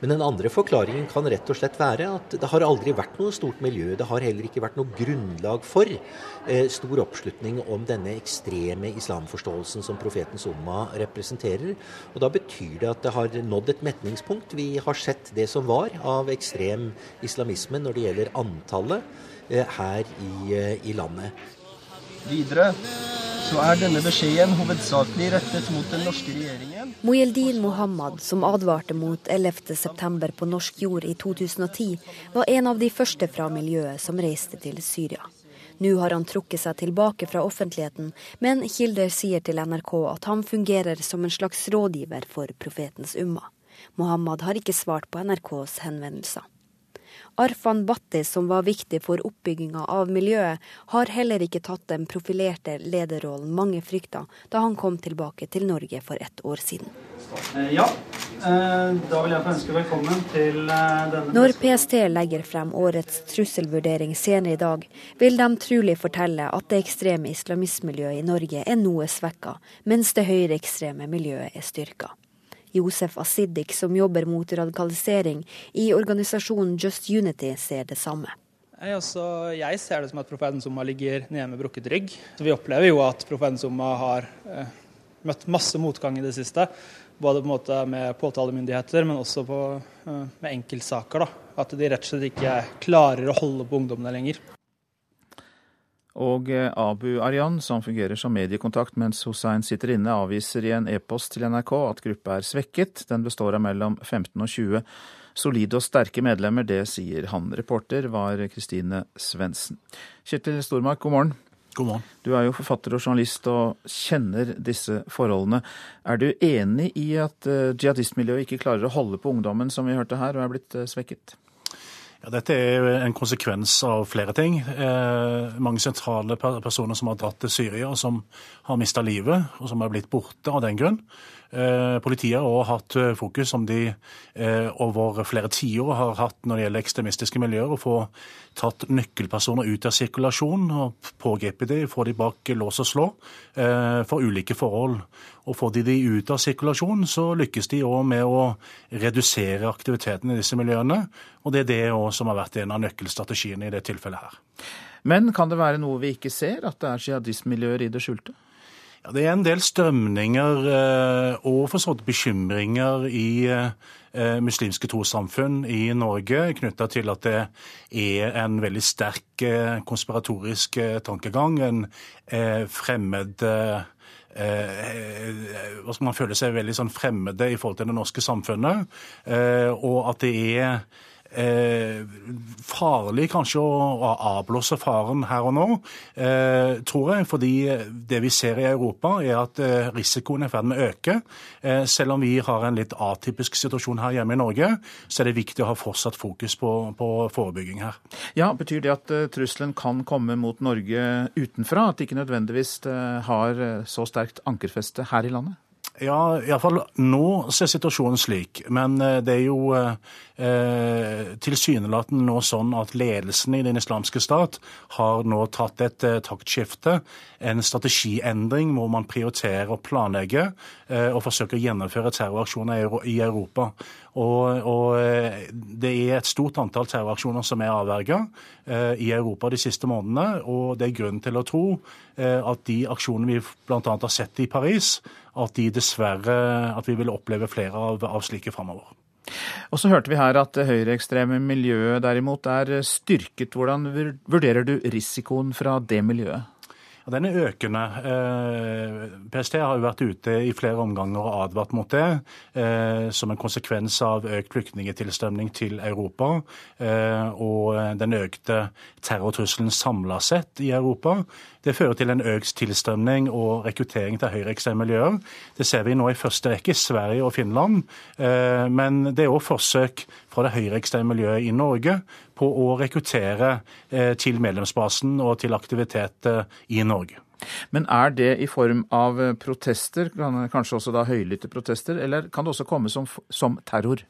Men den andre forklaringen kan rett og slett være at det har aldri vært noe stort miljø. Det har heller ikke vært noe grunnlag for eh, stor oppslutning om denne ekstreme islamforståelsen som profeten Summa representerer. Og Da betyr det at det har nådd et metningspunkt. Vi har sett det som var av ekstrem islamisme når det gjelder antallet eh, her i, eh, i landet. Videre så er denne beskjeden hovedsakelig rettet mot den norske regjeringen. Mojeldin Mohammed, som advarte mot 11.9 på norsk jord i 2010, var en av de første fra miljøet som reiste til Syria. Nå har han trukket seg tilbake fra offentligheten, men kilder sier til NRK at han fungerer som en slags rådgiver for profetens umma. Mohammed har ikke svart på NRKs henvendelser. Arfan Bhatti, som var viktig for oppbygginga av miljøet, har heller ikke tatt den profilerte lederrollen mange frykta da han kom tilbake til Norge for ett år siden. Eh, ja, eh, da vil jeg få ønske velkommen til eh, denne Når PST legger frem årets trusselvurdering senere i dag, vil de trolig fortelle at det ekstreme islamistmiljøet i Norge er noe svekka, mens det høyreekstreme miljøet er styrka. Josef Asidik, som jobber mot radikalisering i organisasjonen Just Unity, ser det samme. Jeg, også, jeg ser det som at Profeten Summa ligger nede med brukket rygg. Vi opplever jo at Profeten Summa har eh, møtt masse motgang i det siste. Både på en måte med påtalemyndigheter, men også på, eh, med enkeltsaker. Da. At de rett og slett ikke klarer å holde på ungdommene lenger. Og eh, Abu Aryan, som fungerer som mediekontakt mens Hussein sitter inne, avviser i en e-post til NRK at gruppa er svekket. Den består av mellom 15 og 20 solide og sterke medlemmer. Det sier han. Reporter var Kristine Svendsen. Kjetil Stormark, god morgen. God morgen. Du er jo forfatter og journalist og kjenner disse forholdene. Er du enig i at eh, jihadistmiljøet ikke klarer å holde på ungdommen, som vi hørte her, og er blitt eh, svekket? Ja, dette er en konsekvens av flere ting. Eh, mange sentrale personer som har dratt til Syria, og som har mista livet, og som er blitt borte av den grunn. Eh, politiet også hatt eh, fokus som de eh, over flere tiår har hatt når det gjelder ekstremistiske miljøer, å få tatt nøkkelpersoner ut av sirkulasjon og pågrepet dem, få dem bak lås og slå for ulike forhold. Og Får de de ut av sirkulasjon, så lykkes de òg med å redusere aktiviteten i disse miljøene. Og Det er det som har vært en av nøkkelstrategiene i det tilfellet her. Men kan det være noe vi ikke ser, at det er jihadistmiljøer i det skjulte? Det er en del strømninger eh, og for så vidt bekymringer i eh, muslimske trossamfunn i Norge knytta til at det er en veldig sterk eh, konspiratorisk tankegang. En fremmed man føle seg veldig sånn fremmede i forhold til det norske samfunnet. Og at det er eh, farlig kanskje å avblåse faren her og nå, eh, tror jeg. Fordi det vi ser i Europa, er at eh, risikoen er i ferd med å øke. Eh, selv om vi har en litt atypisk situasjon her hjemme i Norge, så er det viktig å ha fortsatt fokus på, på forebygging her. Ja, Betyr det at uh, trusselen kan komme mot Norge utenfra? At det ikke nødvendigvis uh, har så sterkt ankerfeste her i landet? Ja, iallfall nå ser situasjonen slik. Men eh, det er jo eh, tilsynelatende nå sånn at ledelsen i Den islamske stat har nå tatt et eh, taktskifte, en strategiendring hvor man prioriterer og planlegge eh, og forsøker å gjennomføre terroraksjoner i Europa. Og, og, eh, det er et stort antall terroraksjoner som er avverga eh, i Europa de siste månedene. Og det er grunn til å tro at de aksjonene vi bl.a. har sett i Paris, at de dessverre at vi vil oppleve flere av, av slike framover. Og så hørte vi her at det høyreekstreme miljøet derimot er styrket. Hvordan vurderer du risikoen fra det miljøet? Ja, den er økende. Eh, PST har jo vært ute i flere omganger og advart mot det, eh, som en konsekvens av økt flyktningetilstrømning til Europa eh, og den økte terrortrusselen samla sett i Europa. Det fører til en økt tilstrømning og rekruttering til høyreekstreme miljøer. Det ser vi nå i første rekke i Sverige og Finland. Men det er òg forsøk fra det høyreekstreme miljøet i Norge på å rekruttere eh, til medlemsbasen og til aktivitet eh, i Norge. Men er det i form av protester, kanskje også da høylytte protester, eller kan det også komme som, som terror?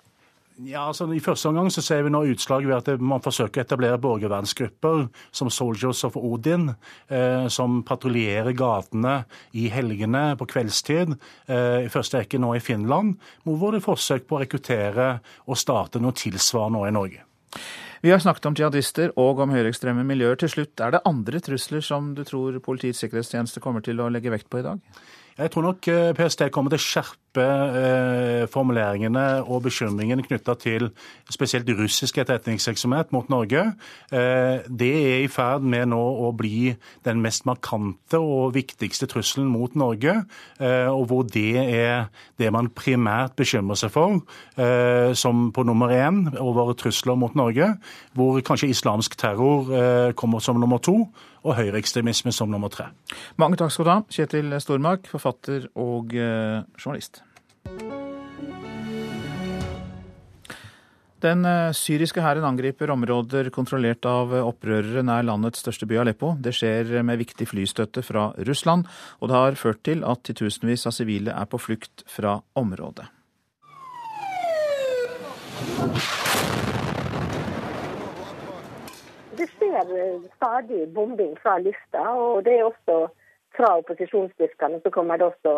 Ja, altså I første omgang så ser vi nå utslag ved at man forsøker å etablere borgervernsgrupper som Soldiers of Odin, eh, som patruljerer gatene i helgene på kveldstid. Eh, I første rekke nå i Finland, hvor det er forsøk på å rekruttere og starte noe tilsvarende nå i Norge. Vi har snakket om jihadister og om høyreekstreme miljøer. Til slutt, er det andre trusler som du tror Politiets sikkerhetstjeneste kommer til å legge vekt på i dag? Jeg tror nok eh, PST kommer til å skjerpe eh, formuleringene og bekymringene knytta til spesielt russisk etterretningsvirksomhet mot Norge. Eh, det er i ferd med nå å bli den mest markante og viktigste trusselen mot Norge, og hvor det er det man primært bekymrer seg for som på nummer én over trusler mot Norge, hvor kanskje islamsk terror kommer som nummer to og høyreekstremisme som nummer tre. Mange takk skal du ha, Kjetil Stormark, forfatter og eh, journalist. Den eh, syriske hæren angriper områder kontrollert av opprørere nær landets største by Aleppo. Det skjer med viktig flystøtte fra Russland, og det har ført til at titusenvis av sivile er på flukt fra området. Skjer eh, stadig bombing fra lufta, og det er også fra opposisjonsstyrkene så kommer det også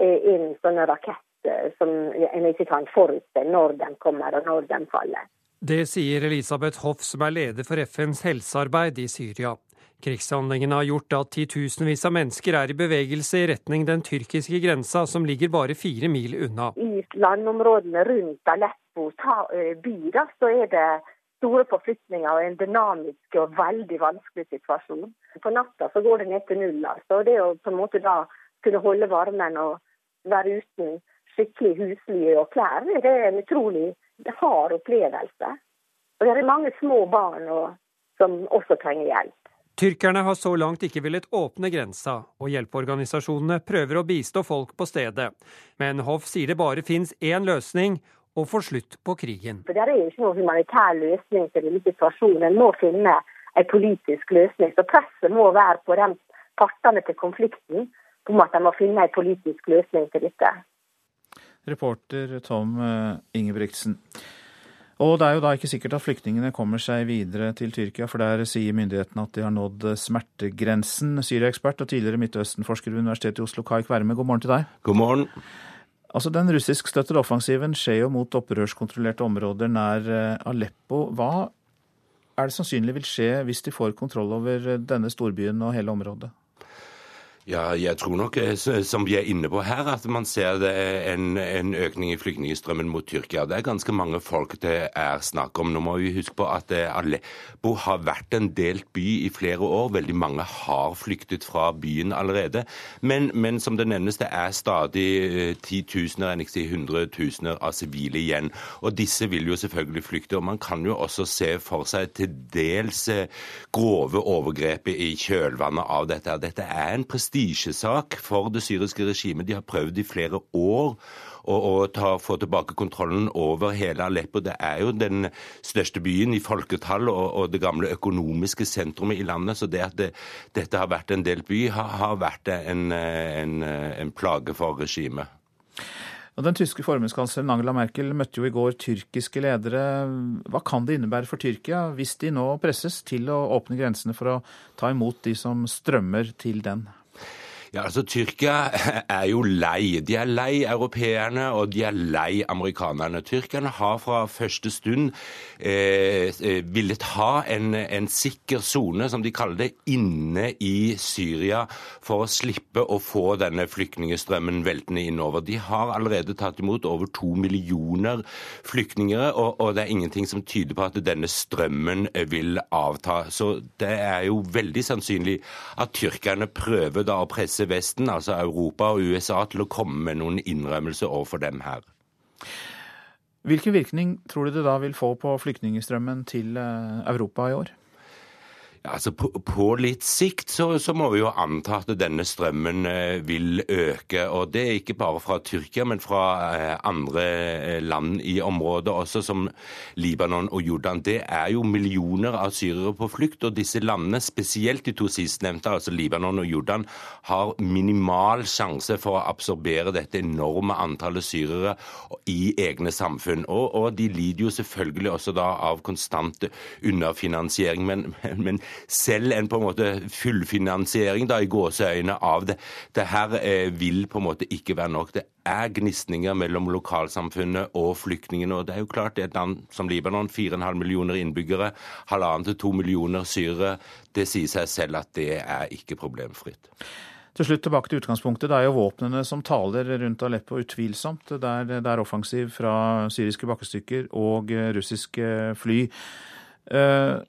eh, inn sånne raketter som en ikke kan forutse når de kommer og når de faller. Det sier Elisabeth Hoff, som er leder for FNs helsearbeid i Syria. Krigshandlingene har gjort at titusenvis av mennesker er i bevegelse i retning den tyrkiske grensa, som ligger bare fire mil unna. I landområdene rundt Aleppo eh, by da, så er det store forflytninger og en dynamisk og veldig vanskelig situasjon. På natta så går det ned til null. altså. Det å på en måte da kunne holde varmen og være uten skikkelig husly og klær, det er en utrolig hard opplevelse. Og det er mange små barn og, som også trenger hjelp. Tyrkerne har så langt ikke villet åpne grensa, og hjelpeorganisasjonene prøver å bistå folk på stedet. Men Hoff sier det bare fins én løsning, og få slutt på krigen. For Det er ikke noen humanitær løsning til denne situasjonen. En må finne en politisk løsning. Så Presset må være på de partene til konflikten om at de må finne en politisk løsning til dette. Reporter Tom eh, Ingebrigtsen. Og det er jo da ikke sikkert at flyktningene kommer seg videre til Tyrkia, for der sier myndighetene at de har nådd smertegrensen. Syria-ekspert og tidligere Midtøsten-forsker ved Universitetet i Oslo, Kai Kverme, god morgen til deg. God morgen. Altså, Den russiskstøttede offensiven skjer jo mot opprørskontrollerte områder nær eh, Aleppo. Hva er det sannsynlig vil skje hvis de får kontroll over eh, denne storbyen og hele området? Ja, jeg tror nok, eh, som vi er inne på her, at man ser en, en økning i flyktningstrømmen mot Tyrkia. Det er ganske mange folk det er snakk om. Nå må vi huske på at eh, Aleppo har vært en delt by i flere år. Veldig mange har flyktet fra byen allerede. Men, men som det nevnes, det er stadig eh, titusener, enn ikke si hundretusener av sivile igjen. Og disse vil jo selvfølgelig flykte. Og man kan jo også se for seg til dels grove overgrep i kjølvannet av dette. Dette er en prestisje prestisjesak for det syriske regimet. De har prøvd i flere år å, å ta, få tilbake kontrollen over hele Aleppo. Det er jo den største byen i folketall og, og det gamle økonomiske sentrumet i landet. Så det at det, dette har vært en delt by, har, har vært en, en, en plage for regimet. Den tyske forbundskansleren Angela Merkel møtte jo i går tyrkiske ledere. Hva kan det innebære for Tyrkia hvis de nå presses til å åpne grensene for å ta imot de som strømmer til den? Ja, altså Tyrkia er jo lei. De er lei europeerne, og de er lei amerikanerne. Tyrkerne har fra første stund eh, eh, villet ha en, en sikker sone, som de kaller det, inne i Syria for å slippe å få denne flyktningstrømmen veltende innover. De har allerede tatt imot over to millioner flyktninger, og, og det er ingenting som tyder på at denne strømmen vil avta. Så det er jo veldig sannsynlig at tyrkerne prøver da å presse presse Vesten, altså Europa og USA, til å komme med noen innrømmelser overfor dem her. Hvilken virkning tror du det da vil få på flyktningstrømmen til eh, Europa i år? Altså på, på, litt sikt så, så, må vi jo anta at denne strømmen eh, vil øke. Og det er ikke bare fra Tyrkia, men fra eh, andre eh, land i området også, som Libanon og Jordan. Det er jo millioner av syrere på flukt, og disse landene, spesielt de to sistnevnte, altså Libanon og Jordan, har minimal sjanse for å absorbere dette enorme antallet syrere i egne samfunn. Og, og de lider jo selvfølgelig også da av konstant underfinansiering. men, men selv en på en måte fullfinansiering da, i gåseøyne av det. Det her eh, vil på en måte ikke være nok. Det er gnisninger mellom lokalsamfunnet og flyktningene. og det er jo klart det er et land som Libanon, 4,5 millioner innbyggere, halvannen til to millioner syrere, det sier seg selv at det er ikke problemfritt. Til slutt tilbake til utgangspunktet. Det er jo våpnene som taler rundt Aleppo, utvilsomt. Det er, det er offensiv fra syriske bakkestykker og russiske fly. Uh,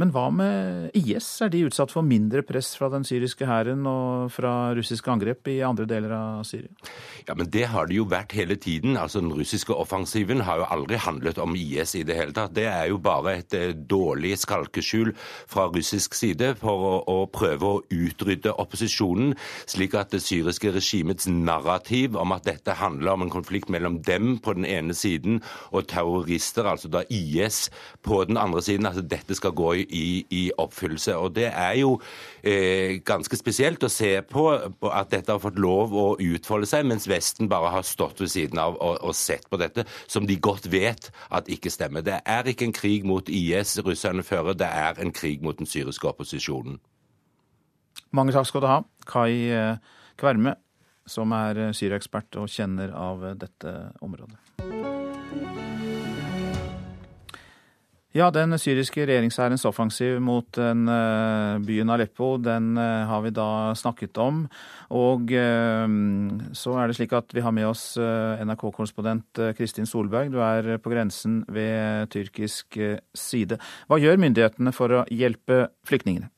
men hva med IS? Er de utsatt for mindre press fra den syriske hæren og fra russiske angrep i andre deler av Syria? Ja, men det har det jo vært hele tiden. Altså, Den russiske offensiven har jo aldri handlet om IS i det hele tatt. Det er jo bare et eh, dårlig skalkeskjul fra russisk side for å, å prøve å utrydde opposisjonen, slik at det syriske regimets narrativ om at dette handler om en konflikt mellom dem på den ene siden og terrorister, altså da IS, på den andre siden, at dette skal gå i i, i oppfyllelse. Og Det er jo eh, ganske spesielt å se på, at dette har fått lov å utfolde seg, mens Vesten bare har stått ved siden av og, og, sett på dette, som de godt vet at ikke stemmer. Det er ikke en krig mot IS russerne fører, det er en krig mot den syriske opposisjonen. Mange takk skal du ha, Kai eh, Kverme, som er syriekspert og kjenner av dette området. Ja, den syriske regjeringshærens offensiv mot den, uh, byen Aleppo, den uh, har vi da snakket om. Og uh, så er det slik at vi har med oss NRK-korrespondent Kristin Solberg. Du er på grensen ved tyrkisk side. Hva gjør myndighetene for å hjelpe flyktningene?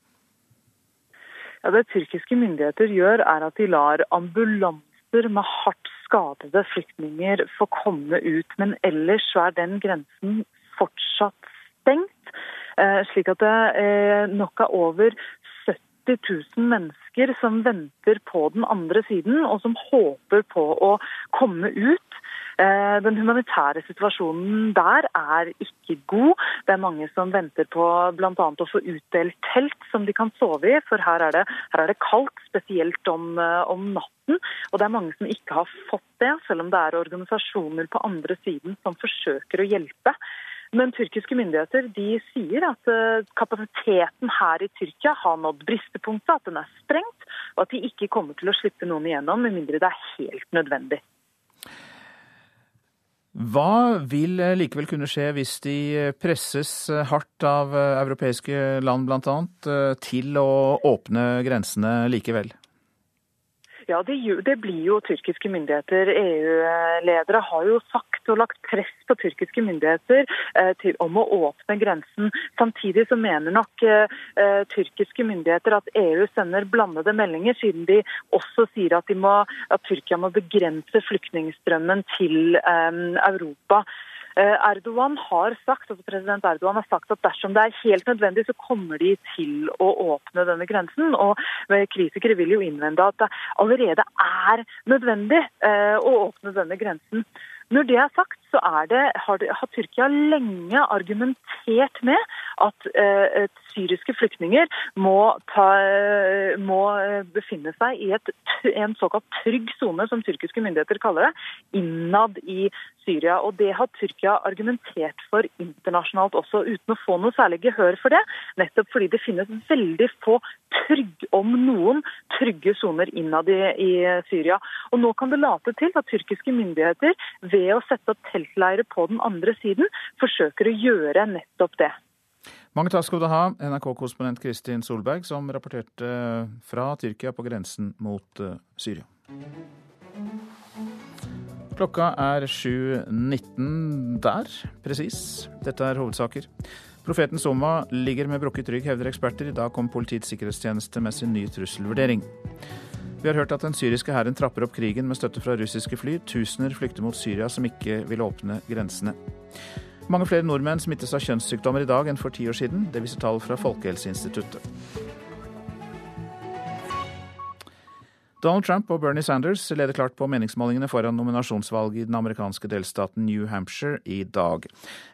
Ja, det tyrkiske myndigheter gjør, er at de lar ambulanser med hardt skadede flyktninger få komme ut. Men ellers så er den grensen fortsatt stengt. Eh, slik at det eh, nok er over 70 000 mennesker som venter på den andre siden, og som håper på å komme ut. Eh, den humanitære situasjonen der er ikke god. Det er mange som venter på bl.a. å få utdelt telt som de kan sove i, for her er det, her er det kaldt, spesielt om, om, natten. Og det er mange som ikke har fått det, selv om det er organisasjoner på andre siden som forsøker å hjelpe. Men tyrkiske myndigheter de sier at eh, kapasiteten her i Tyrkia har nådd bristepunktet, at den er sprengt, og at de ikke kommer til å slippe noen igjennom med mindre det er helt nødvendig. Hva vil eh, likevel kunne skje hvis de presses hardt av eh, europeiske land bl.a. til å åpne grensene likevel? Ja, det, det, blir jo tyrkiske myndigheter. EU-ledere har jo sagt og lagt press på tyrkiske myndigheter eh, til, om å åpne grensen. Samtidig så mener nok eh, eh tyrkiske myndigheter at EU sender blandede meldinger, siden de også sier at, må, at Tyrkia må begrense flyktningstrømmen til eh, Europa. Eh, Erdogan har sagt, altså president Erdogan har sagt at dersom det er helt nødvendig, så kommer de til å åpne denne grensen. Og Kritikere vil jo innvende at det allerede er nødvendig eh, å åpne denne grensen. Når det er sagt, så er det, har, det, har, Tyrkia lenge argumentert med at eh, syriske flyktninger må, ta, må, befinne seg i et, en såkalt trygg sone, som tyrkiske myndigheter kaller det, innad i Syria. Og Det har Tyrkia argumentert for internasjonalt også, uten å få noe særlig gehør for det. Nettopp fordi det finnes veldig få trygg, om noen, trygge soner innad i, i Syria. Og Nå kan det late til at tyrkiske myndigheter ved å sette opp teltleire på den andre siden, forsøker å gjøre nettopp det. Mange takk skal du ha, NRK-korrespondent Kristin Solberg, som rapporterte fra Tyrkia på grensen mot eh, Syria. Klokka er 7.19 der, presis. Dette er hovedsaker. Profeten Soma ligger med brukket rygg, hevder eksperter. I dag kom Politiets sikkerhetstjeneste med sin nye trusselvurdering. Vi har hørt at den syriske hæren trapper opp krigen med støtte fra russiske fly. Tusener flykter mot Syria, som ikke vil åpne grensene. Mange flere nordmenn smittes av kjønnssykdommer i dag enn for ti år siden. Det viser tall fra Folkehelseinstituttet. Donald Trump og Bernie Sanders leder klart på meningsmålingene foran nominasjonsvalget i den amerikanske delstaten New Hampshire i dag.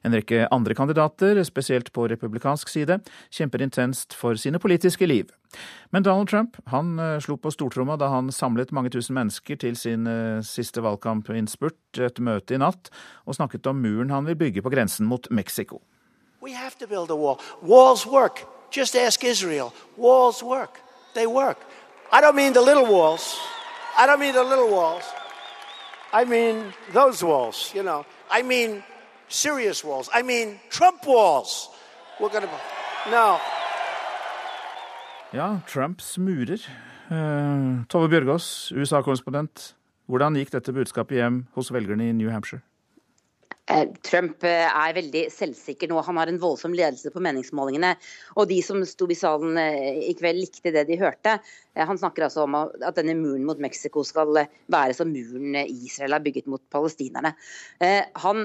En rekke andre kandidater, spesielt på republikansk side, kjemper intenst for sine politiske liv. Men Donald Trump han eh, slo på stortromma da han samlet mange tusen mennesker til sin eh, siste valgkampinnspurt, et møte i natt, og snakket om muren han vil bygge på grensen mot Mexico. We have to build a wall. Walls work. Just Israel. Walls work. They work. I don't mean the little walls. I don't mean the little walls. I mean those walls, you know. I mean serious walls. I mean Trump walls. We're gonna No. Ja, Trumps murer. Uh, Tove Bjørgaas, USA-korrespondent. Hvordan gikk dette budskapet hjem hos velgerne i New Hampshire? Eh, Trump eh, er veldig selvsikker nå. Han har en voldsom ledelse på meningsmålingene. Og de som sto i salen eh, i kveld, likte det de hørte. Han snakker altså om at denne muren mot Mexico skal være som muren Israel har bygget mot palestinerne. Han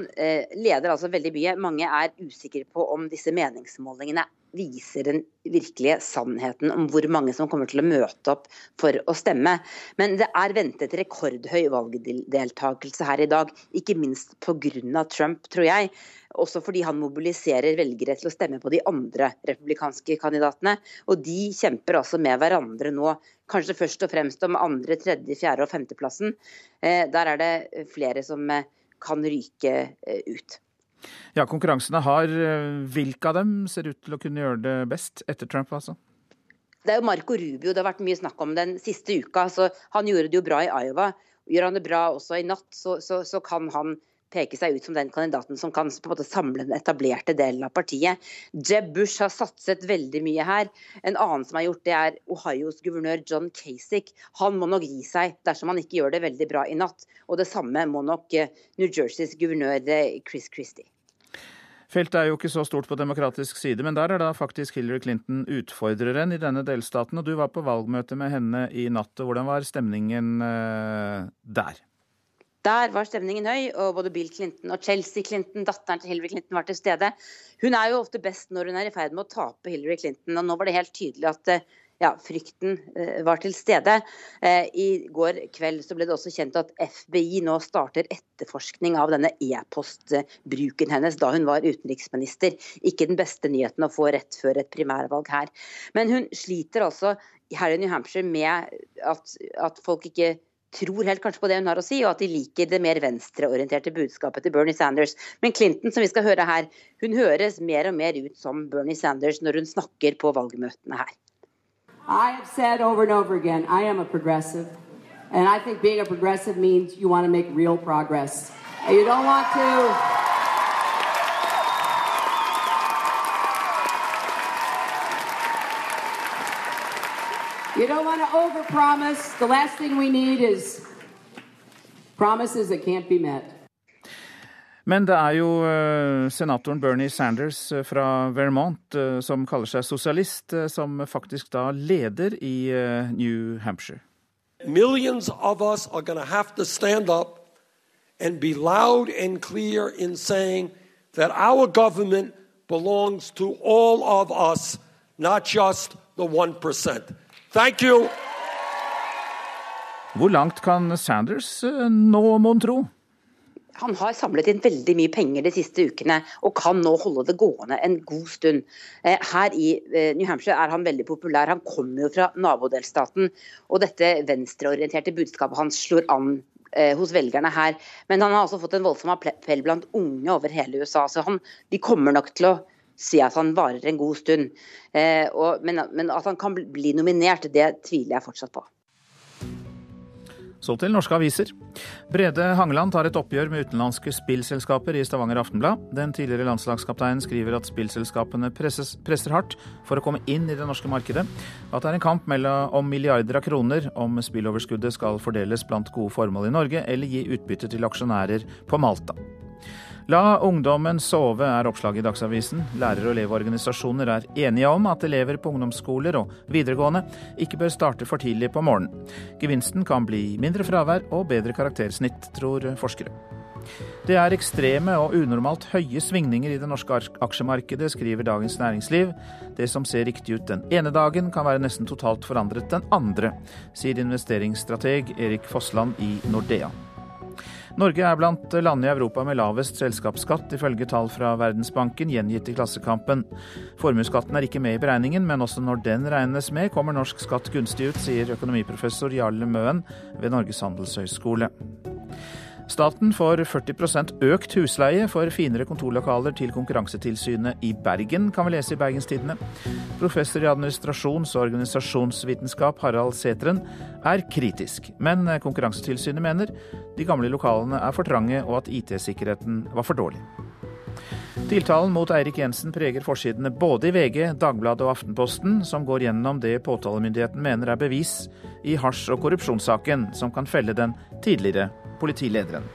leder altså veldig mye. Mange er usikre på om disse meningsmålingene viser den virkelige sannheten om hvor mange som kommer til å møte opp for å stemme. Men det er ventet rekordhøy valgdeltakelse her i dag, ikke minst pga. Trump, tror jeg. Også fordi han mobiliserer velgere til å stemme på de andre republikanske kandidatene. Og de kjemper altså med hverandre nå, kanskje først og fremst om andre, tredje, fjerde og femteplassen. Eh, der er det flere som eh, kan ryke eh, ut. Ja, konkurransene har. Hvilke av dem ser ut til å kunne gjøre det best etter Trump, altså? Det er jo Marco Rubio det har vært mye snakk om den siste uka. så Han gjorde det jo bra i Iowa. Gjør han det bra også i natt, så, så, så kan han peke seg ut som den kandidaten som kan på en måte samle den etablerte delen av partiet. Jeb Bush har satset veldig mye her. En annen som har gjort det, er Ohios guvernør John Kasich. Han må nok gi seg dersom han ikke gjør det veldig bra i natt. Og det samme må nok eh, New Jerseys guvernør eh, Chris Christie. Feltet er jo ikke så stort på demokratisk side, men der er da faktisk Hillary Clinton utfordreren i denne delstaten. Og du var på valgmøte med henne i natt. Hvordan var stemningen eh, der? Der var stemningen høy, og både Bill Clinton og Chelsea Clinton, datteren til Hillary Clinton, var til stede. Hun er jo ofte best når hun er i ferd med å tape Hillary Clinton, og nå var det helt tydelig at eh, ja, frykten eh, var til stede. Eh, I går kveld så ble det også kjent at FBI nå starter etterforskning av denne e-postbruken hennes da hun var utenriksminister. Ikke den beste nyheten å få rett før et primærvalg her. Men hun sliter altså her i New Hampshire med at, at folk ikke tror helt kanskje på det hun har å si, og at de liker det mer venstreorienterte budskapet til Bernie Sanders. Men Clinton, som vi skal høre her, hun høres mer og mer ut som Bernie Sanders når hun snakker på valgmøtene her. I have said over and over again, I am a progressive. And I think being a progressive means you want to make real progress. You don't want to You don't want to overpromise. The last thing we need is promises that can't be met. Men det er jo senatoren Bernie Sanders uh, fra Vermont, uh, som kaller seg sosialist, som faktisk da leder i New Hampshire. Millions of us are going to have to stand up and be loud and clear in saying that our government belongs to all of us, not just the 1%. Thank you. Hvor langt kan Sanders nå, mon tro? Han har samlet inn veldig mye penger de siste ukene og kan nå holde det gående en god stund. Eh, her i eh, New Hampshire er han veldig populær. Han kommer jo fra nabodelstaten. Og dette venstreorienterte budskapet hans slår an eh, hos velgerne her. Men han har også fått en voldsom appell blant unge over hele USA. Så han, de kommer nok til å si at han varer en god stund. Og, men, men at han kan bli nominert, det tviler jeg fortsatt på. Så til norske aviser. Brede Hangeland tar et oppgjør med utenlandske spillselskaper i Stavanger Aftenblad. Den tidligere landslagskapteinen skriver at spillselskapene presses, presser hardt for å komme inn i det norske markedet. At det er en kamp mellom, om milliarder av kroner om spilloverskuddet skal fordeles blant gode formål i Norge, eller gi utbytte til aksjonærer på Malta. La ungdommen sove, er oppslaget i Dagsavisen. Lærer- og elevorganisasjoner er enige om at elever på ungdomsskoler og videregående ikke bør starte for tidlig på morgenen. Gevinsten kan bli mindre fravær og bedre karaktersnitt, tror forskere. Det er ekstreme og unormalt høye svingninger i det norske aksjemarkedet, skriver Dagens Næringsliv. Det som ser riktig ut den ene dagen, kan være nesten totalt forandret den andre, sier investeringsstrateg Erik Fossland i Nordea. Norge er blant landene i Europa med lavest selskapsskatt, ifølge tall fra Verdensbanken gjengitt i Klassekampen. Formuesskatten er ikke med i beregningen, men også når den regnes med, kommer norsk skatt gunstig ut, sier økonomiprofessor Jarle Møen ved Norges handelshøyskole. Staten får 40% økt husleie for finere kontorlokaler til Konkurransetilsynet i Bergen, kan vi lese i Bergenstidene. Professor i administrasjons- og organisasjonsvitenskap Harald Sætren er kritisk, men Konkurransetilsynet mener de gamle lokalene er for trange og at IT-sikkerheten var for dårlig. Tiltalen mot Eirik Jensen preger forsidene både i VG, Dagbladet og Aftenposten, som går gjennom det påtalemyndigheten mener er bevis i hasj- og korrupsjonssaken som kan felle den tidligere politilederen.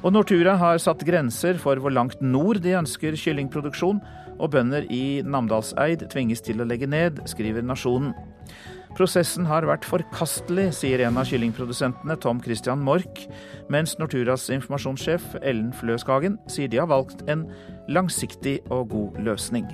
Og Nortura har satt grenser for hvor langt nord de ønsker kyllingproduksjon, og bønder i Namdalseid tvinges til å legge ned, skriver Nasjonen. Prosessen har vært forkastelig, sier en av kyllingprodusentene, Tom Christian Mork, mens Norturas informasjonssjef Ellen Fløskagen sier de har valgt en langsiktig og god løsning.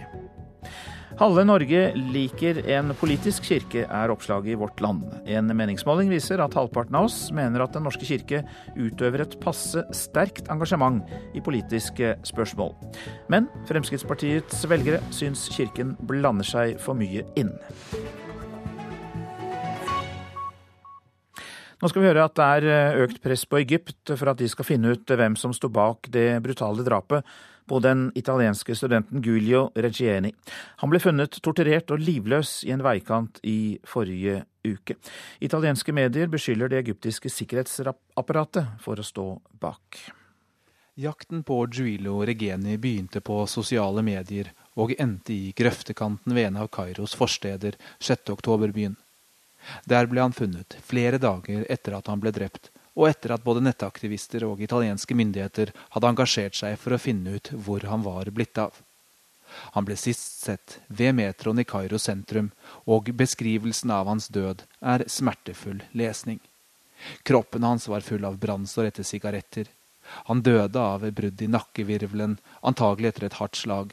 Halve Norge liker en politisk kirke, er oppslaget i Vårt Land. En meningsmåling viser at halvparten av oss mener at Den norske kirke utøver et passe sterkt engasjement i politiske spørsmål. Men Fremskrittspartiets velgere syns kirken blander seg for mye inn. Nå skal vi høre at det er økt press på Egypt for at de skal finne ut hvem som sto bak det brutale drapet på den italienske studenten Giulio Reggieni. Han ble funnet torturert og livløs i en veikant i forrige uke. Italienske medier beskylder det egyptiske sikkerhetsapparatet for å stå bak. Jakten på Giulio Regeni begynte på sosiale medier og endte i grøftekanten ved en av Kairos forsteder 6.-oktoberbyen. Der ble han funnet flere dager etter at han ble drept, og etter at både nettaktivister og italienske myndigheter hadde engasjert seg for å finne ut hvor han var blitt av. Han ble sist sett ved metroen i Kairo sentrum, og beskrivelsen av hans død er smertefull lesning. Kroppen hans var full av brannsår etter sigaretter. Han døde av brudd i nakkevirvelen, antagelig etter et hardt slag.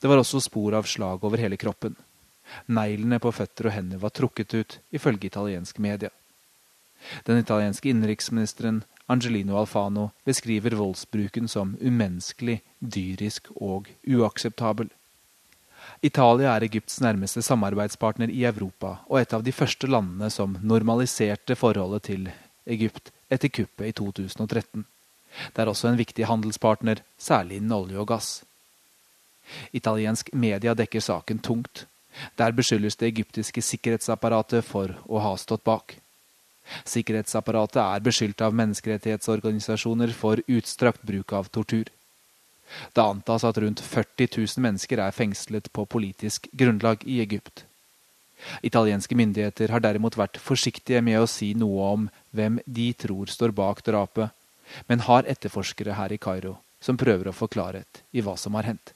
Det var også spor av slag over hele kroppen. Neglene på føtter og hender var trukket ut, ifølge italiensk media. Den italienske innenriksministeren Angelino Alfano beskriver voldsbruken som umenneskelig, dyrisk og uakseptabel. Italia er Egypts nærmeste samarbeidspartner i Europa og et av de første landene som normaliserte forholdet til Egypt etter kuppet i 2013. Det er også en viktig handelspartner, særlig innen olje og gass. Italiensk media dekker saken tungt. Der beskyldes det egyptiske sikkerhetsapparatet for å ha stått bak. Sikkerhetsapparatet er beskyldt av menneskerettighetsorganisasjoner for utstrakt bruk av tortur. Det antas at rundt 40 000 mennesker er fengslet på politisk grunnlag i Egypt. Italienske myndigheter har derimot vært forsiktige med å si noe om hvem de tror står bak drapet, men har etterforskere her i Kairo som prøver å få klarhet i hva som har hendt.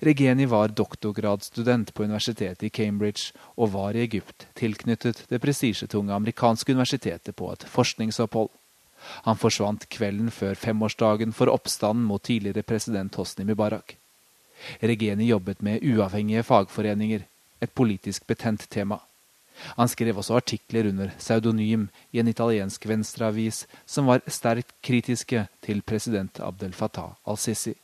Regeni var doktorgradsstudent på universitetet i Cambridge og var i Egypt tilknyttet det prestisjetunge amerikanske universitetet på et forskningsopphold. Han forsvant kvelden før femårsdagen for oppstanden mot tidligere president Hosni Mubarak. Regeni jobbet med uavhengige fagforeninger, et politisk betent tema. Han skrev også artikler under pseudonym i en italiensk venstreavis som var sterkt kritiske til president Abdel Fattah al-Sisi.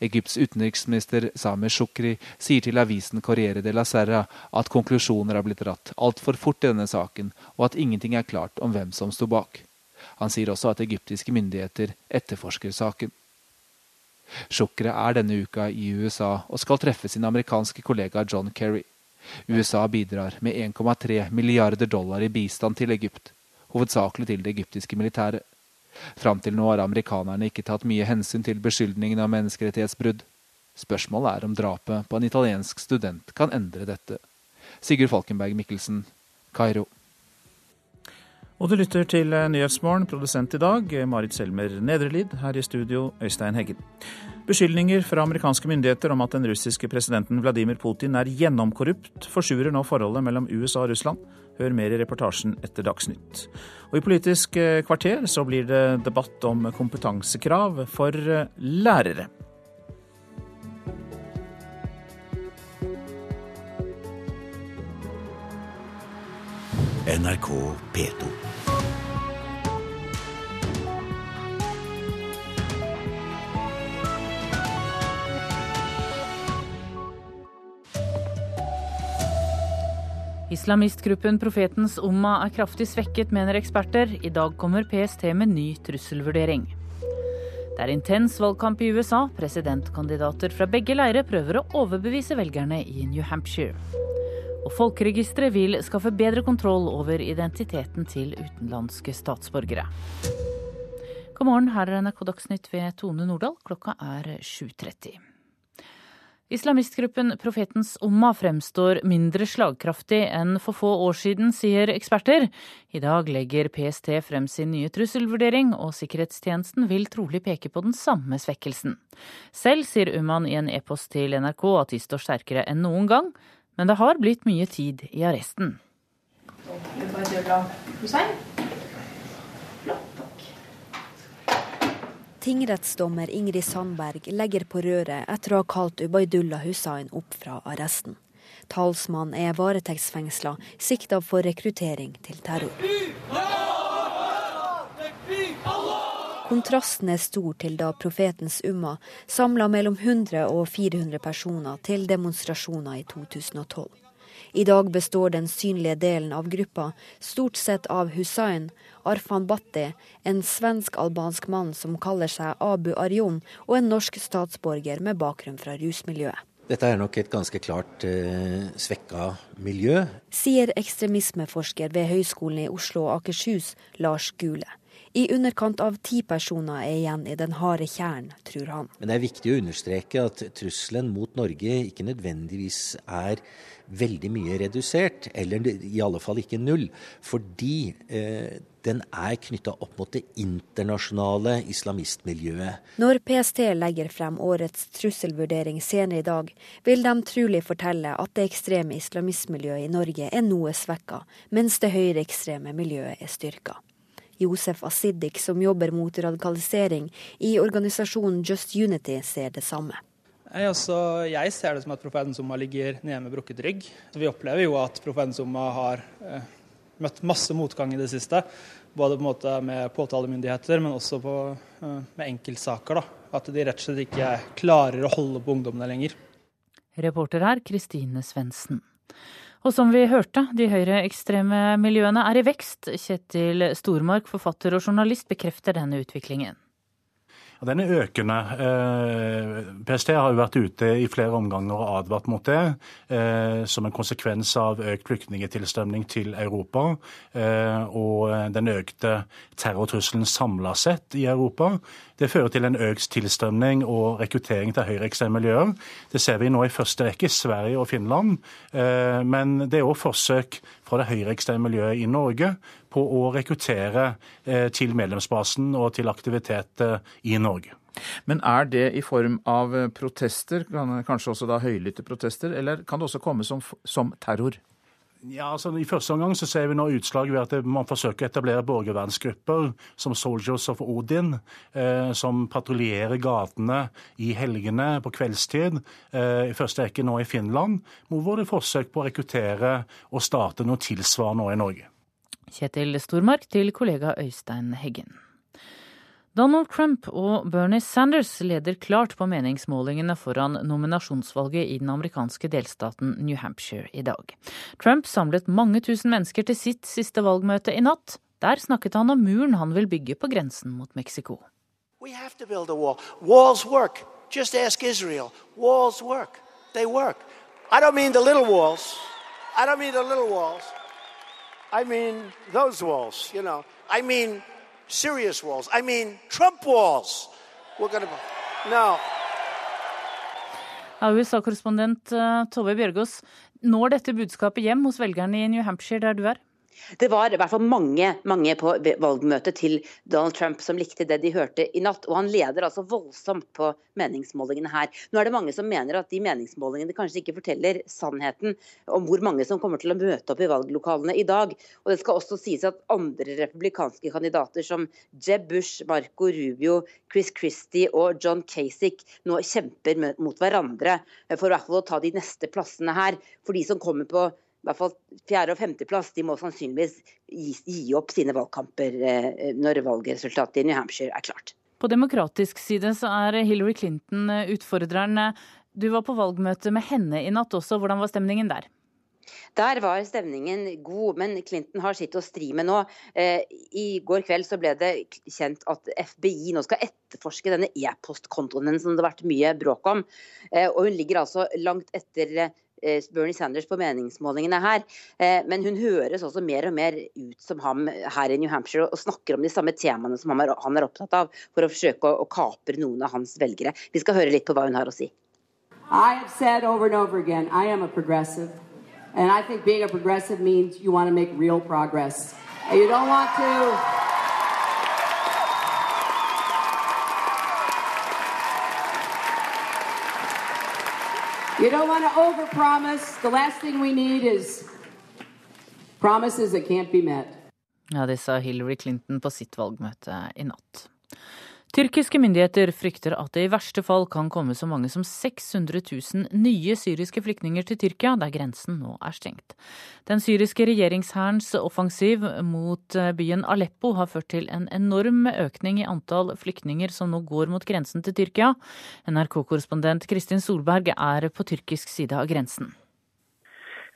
Egypts utenriksminister Sameh Shukri sier til avisen Corriere de la Serra at konklusjoner har blitt dratt altfor fort i denne saken, og at ingenting er klart om hvem som sto bak. Han sier også at egyptiske myndigheter etterforsker saken. Shukri er denne uka i USA og skal treffe sin amerikanske kollega John Kerry. USA bidrar med 1,3 milliarder dollar i bistand til Egypt, hovedsakelig til det egyptiske militæret. Fram til nå har amerikanerne ikke tatt mye hensyn til beskyldningene om menneskerettighetsbrudd. Spørsmålet er om drapet på en italiensk student kan endre dette. Sigurd Falkenberg Mikkelsen, Kairo. Og du lytter til Nyhetsmorgen, produsent i dag Marit Selmer Nedrelid, her i studio Øystein Heggen. Beskyldninger fra amerikanske myndigheter om at den russiske presidenten Vladimir Putin er gjennomkorrupt, forsurer nå forholdet mellom USA og Russland. Hør mer i reportasjen etter Dagsnytt. Og i Politisk eh, kvarter så blir det debatt om kompetansekrav for lærere. NRK P2. Islamistgruppen Profetens Umma er kraftig svekket, mener eksperter. I dag kommer PST med ny trusselvurdering. Det er intens valgkamp i USA. Presidentkandidater fra begge leirer prøver å overbevise velgerne i New Hampshire. Og Folkeregisteret vil skaffe bedre kontroll over identiteten til utenlandske statsborgere. God morgen, her er NRK Dagsnytt ved Tone Nordahl. Klokka er 7.30. Islamistgruppen Profetens Umma fremstår mindre slagkraftig enn for få år siden, sier eksperter. I dag legger PST frem sin nye trusselvurdering, og sikkerhetstjenesten vil trolig peke på den samme svekkelsen. Selv sier Umman i en e-post til NRK at de står sterkere enn noen gang, men det har blitt mye tid i arresten. Tingrettsdommer Ingrid Sandberg legger på røret etter å ha kalt Ubaydullah Hussain opp fra arresten. Talsmann er varetektsfengsla, sikta for rekruttering til terror. Kontrasten er stor til da profetens umma samla mellom 100 og 400 personer til demonstrasjoner i 2012. I dag består den synlige delen av gruppa stort sett av Hussain, Arfan Batti, en svensk-albansk mann som kaller seg Abu Arjon, og en norsk statsborger med bakgrunn fra rusmiljøet. Dette er nok et ganske klart eh, svekka miljø. Sier ekstremismeforsker ved Høgskolen i Oslo og Akershus, Lars Gule. I underkant av ti personer er igjen i den harde kjernen, tror han. Men det er viktig å understreke at trusselen mot Norge ikke nødvendigvis er veldig mye redusert, eller i alle fall ikke null. Fordi eh, den er knytta opp mot det internasjonale islamistmiljøet. Når PST legger frem årets trusselvurdering senere i dag, vil de trolig fortelle at det ekstreme islamistmiljøet i Norge er noe svekka, mens det høyreekstreme miljøet er styrka. Josef Asidik, som jobber mot radikalisering i organisasjonen Just Unity, ser det samme. Nei, altså, jeg ser det som at profeten Summa ligger nede med brukket rygg. Vi opplever jo at profeten Summa har eh, møtt masse motgang i det siste. Både på en måte med påtalemyndigheter, men også på, eh, med enkeltsaker. Da. At de rett og slett ikke klarer å holde på ungdommene lenger. Reporter her, Kristine Svendsen. Og som vi hørte, de høyreekstreme miljøene er i vekst. Kjetil Stormark, forfatter og journalist, bekrefter denne utviklingen. Og Den er økende. PST har jo vært ute i flere omganger og advart mot det, som en konsekvens av økt flyktningetilstrømning til Europa og den økte terrortrusselen samla sett i Europa. Det fører til en økt tilstrømning og rekruttering til høyreekstreme miljøer. Det ser vi nå i første rekke i Sverige og Finland. Men det er òg forsøk fra det høyreekstreme miljøet i Norge på å rekruttere eh, til medlemsbasen og til aktivitet eh, i Norge. Men er det i form av protester, kanskje også da høylytte protester, eller kan det også komme som, som terror? Ja, altså I første omgang så ser vi nå utslag ved at man forsøker å etablere borgervernsgrupper som Soldiers of Odin, eh, som patruljerer gatene i helgene på kveldstid. Eh, I første rekke nå i Finland, hvor det er forsøk på å rekruttere og starte noe tilsvarende nå i Norge. Kjetil Stormark til kollega Øystein Heggen. Donald Trump og Bernie Sanders leder klart på meningsmålingene foran nominasjonsvalget i den amerikanske delstaten New Hampshire i dag. Trump samlet mange tusen mennesker til sitt siste valgmøte i natt. Der snakket han om muren han vil bygge på grensen mot Mexico. Wall. Walls work. Just ask Israel. Walls work. They work. I don't mean the little walls. I don't mean the little walls. I mean those walls, you know. I mean serious walls. I mean Trump walls. We're gonna... No. USA-korrespondent uh, Tove Bjørgaas, når dette budskapet hjem hos velgerne i New Hampshire, der du er? Det var i hvert fall mange mange på valgmøtet til Donald Trump som likte det de hørte i natt. Og han leder altså voldsomt på meningsmålingene her. Nå er det mange som mener at de meningsmålingene kanskje ikke forteller sannheten om hvor mange som kommer til å møte opp i valglokalene i dag. Og det skal også sies at andre republikanske kandidater som Jeb Bush, Marco Rubio, Chris Christie og John Kasich nå kjemper mot hverandre for å ta de neste plassene her. For de som kommer på i hvert fall fjerde- og femteplass, de må sannsynligvis gi, gi opp sine valgkamper eh, når valgresultatet i New Hampshire er klart. På demokratisk side så er Hillary Clinton eh, utfordreren. Du var på valgmøte med henne i natt også. Hvordan var stemningen der? Der var stemningen god, men Clinton har sitt å stri med nå. Eh, I går kveld så ble det kjent at FBI nå skal etterforske denne e-postkontoen som det har vært mye bråk om. Og hun ligger altså langt etter Eh, Bernie Sanders på meningsmålingene her. Eh, men hun høres også mer og mer ut som ham her i New Hampshire og snakker om de samme temaene som han er opptatt av, for å forsøke å kapre noen av hans velgere. Vi skal høre litt på hva hun har å si. I have said over and over again, I am a progressive. And I think being a progressive means you want to make real progress. You don't want to You don't want to overpromise. The last thing we need is promises that can't be met. Ja, det sa Hillary Clinton på sitt valgmøte i natt. Tyrkiske myndigheter frykter at det i verste fall kan komme så mange som 600 000 nye syriske flyktninger til Tyrkia, der grensen nå er stengt. Den syriske regjeringshærens offensiv mot eh, byen Aleppo har ført til en enorm økning i antall flyktninger som nå går mot grensen til Tyrkia. NRK-korrespondent Kristin Solberg er på tyrkisk side av grensen.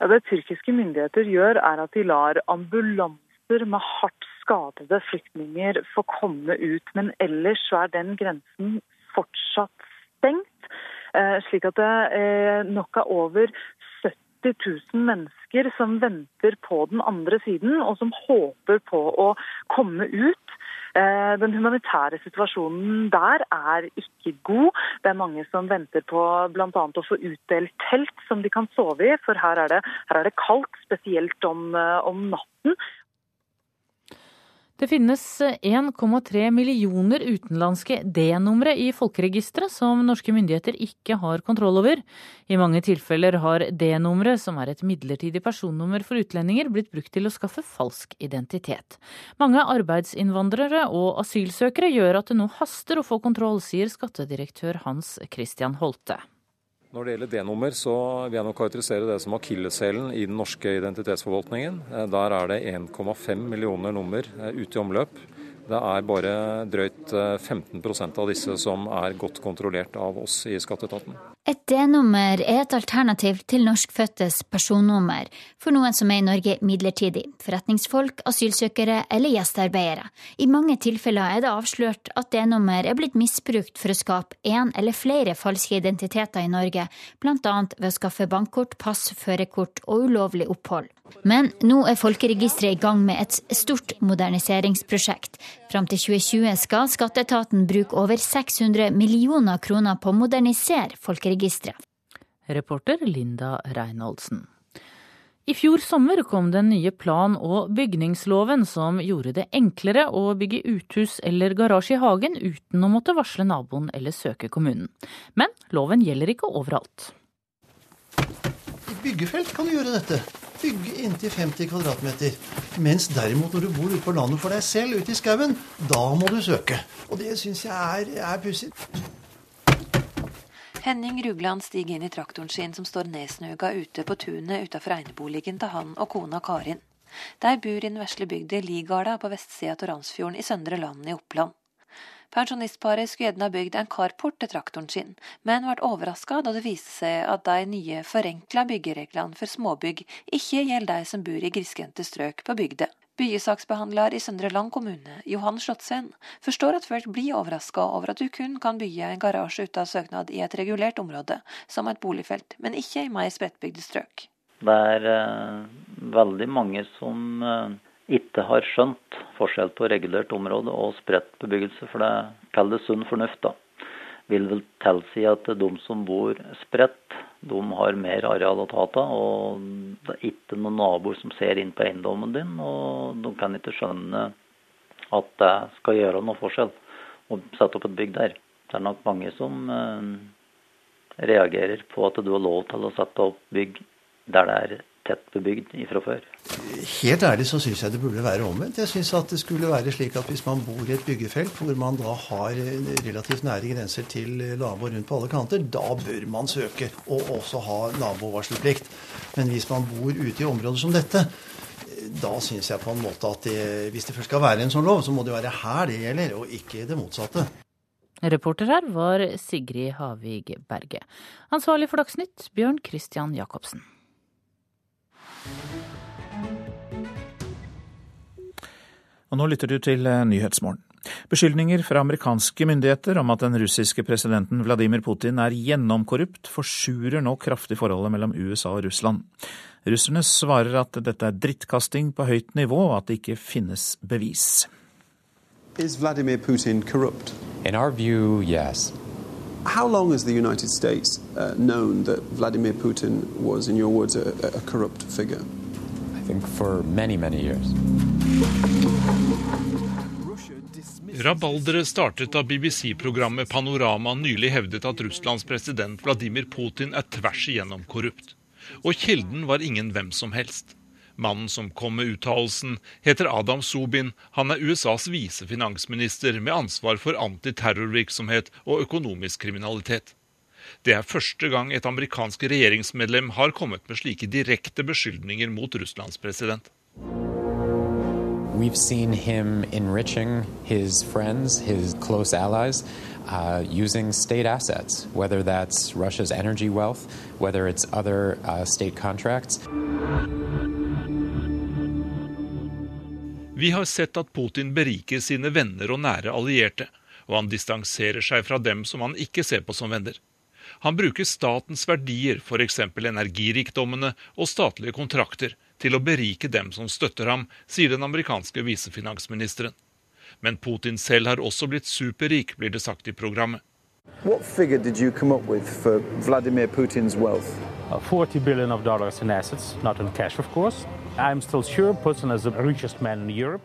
Ja, det tyrkiske myndigheter gjør, er at de lar ambulanser med hardt skadede flyktninger får komme ut. Men ellers så er den grensen fortsatt stengt. Eh, slik at det eh, nok er over 70 000 mennesker som venter på den andre siden, og som håper på å komme ut. Eh, den humanitære situasjonen der er ikke god. Det er mange som venter på bl.a. å få utdelt telt som de kan sove i, for her er det, her er det kaldt, spesielt om, om natten. Det finnes 1,3 millioner utenlandske D-numre i folkeregisteret som norske myndigheter ikke har kontroll over. I mange tilfeller har D-numre, som er et midlertidig personnummer for utlendinger, blitt brukt til å skaffe falsk identitet. Mange arbeidsinnvandrere og asylsøkere gjør at det nå haster å få kontroll, sier skattedirektør Hans Christian Holte. Når det gjelder D-nummer, så vil jeg nok karakterisere det som akilleshælen i den norske identitetsforvaltningen. Eh, der er det 1,5 millioner nummer eh, ute i omløp. Det er bare drøyt 15 eh, av disse som er godt kontrollert av oss i skatteetaten. Et D-nummer er et alternativ til norskfødtes personnummer for noen som er i Norge midlertidig, forretningsfolk, asylsøkere eller gjestearbeidere. I mange tilfeller er det avslørt at D-nummer er blitt misbrukt for å skape én eller flere falske identiteter i Norge, annet ved å skaffe bankkort, pass, førerkort og ulovlig opphold. Men nå er Folkeregisteret i gang med et stort moderniseringsprosjekt. Fram til 2020 skal skatteetaten bruke over 600 millioner kroner på å modernisere folkeregisteret. Reporter Linda Reinholdsen. I fjor sommer kom den nye plan- og bygningsloven som gjorde det enklere å bygge uthus eller garasje i hagen uten å måtte varsle naboen eller søke kommunen. Men loven gjelder ikke overalt. I byggefelt kan du gjøre dette. Bygge inntil 50 kvadratmeter. Mens derimot når du bor ute på landet for deg selv ute i skauen, da må du søke. Og det syns jeg er, er pussig. Henning Rugland stiger inn i traktoren sin som står nedsnuga ute på tunet utafor eineboligen til han og kona Karin. Der bor i den vesle bygda Ligarda på vestsida av Randsfjorden i Søndre Land i Oppland. Pensjonistparet skulle gjerne ha bygd en carport til traktoren sin, men ble overraska da det viste seg at de nye forenkla byggereglene for småbygg ikke gjelder de som bor i grisgrendte strøk på bygda. Byggesaksbehandler i Søndre Land kommune, Johan Slottsveen, forstår at folk blir overraska over at du kun kan bygge en garasje uten søknad i et regulert område, som et boligfelt, men ikke i mer spredtbygde strøk. Det er uh, veldig mange som eh, ikke har skjønt forskjell på regulert område og spredt bebyggelse. For det kalles sunn fornuft, da. Vil vel tilsi at de som bor spredt, de har mer areal å ta av. Og det er ikke noen naboer som ser inn på eiendommen din, og de kan ikke skjønne at det skal gjøre noe forskjell å sette opp et bygg der. Det er nok mange som eh, reagerer på at du har lov til å sette opp bygg der det er tett bebygd ifra før. Helt ærlig så syns jeg det burde være omvendt. Jeg syns at det skulle være slik at hvis man bor i et byggefelt hvor man da har relativt nære grenser til naboer rundt på alle kanter, da bør man søke og også ha nabovarselplikt. Men hvis man bor ute i områder som dette, da syns jeg på en måte at det, hvis det først skal være en sånn lov, så må det være her det gjelder, og ikke det motsatte. Reporter her var Sigrid Havig Berge. Ansvarlig for Dagsnytt, Bjørn Christian Jacobsen. Og nå lytter du til eh, Nyhetsmorgen. Beskyldninger fra amerikanske myndigheter om at den russiske presidenten Vladimir Putin er gjennomkorrupt, forsurer nå kraftig forholdet mellom USA og Russland. Russerne svarer at dette er drittkasting på høyt nivå, og at det ikke finnes bevis. Is Vladimir Putin corrupt? In our view, yes. How long has the United States uh, known that Vladimir Putin was, in your words, a, a corrupt figure? I think for many, many years. Rabalderet startet da BBC-programmet Panorama nylig hevdet at Russlands president Vladimir Putin er tvers igjennom korrupt. Og kilden var ingen hvem som helst. Mannen som kom med uttalelsen, heter Adam Sobin. Han er USAs visefinansminister med ansvar for antiterrorvirksomhet og økonomisk kriminalitet. Det er første gang et amerikansk regjeringsmedlem har kommet med slike direkte beskyldninger mot Russlands president. We've seen him enriching his friends, his close allies, uh, using state assets, whether that's Russia's energy wealth, whether it's other uh, state contracts. Vi har sett at Putin beriker sine venner og nære allierte, og han distanserer seg fra dem som han ikke ser på som venner. Han bruker statens verdier, f.eks. energirikdommene og statlige kontrakter, til å berike dem som støtter ham, sier den amerikanske visefinansministeren. Men Putin selv har også blitt superrik, blir det sagt i programmet. What figure did you come with for Vladimir Putin's wealth? Uh, 40 billion of dollars in assets, not in cash, of course. I'm still sure Putin is the richest man in Europe.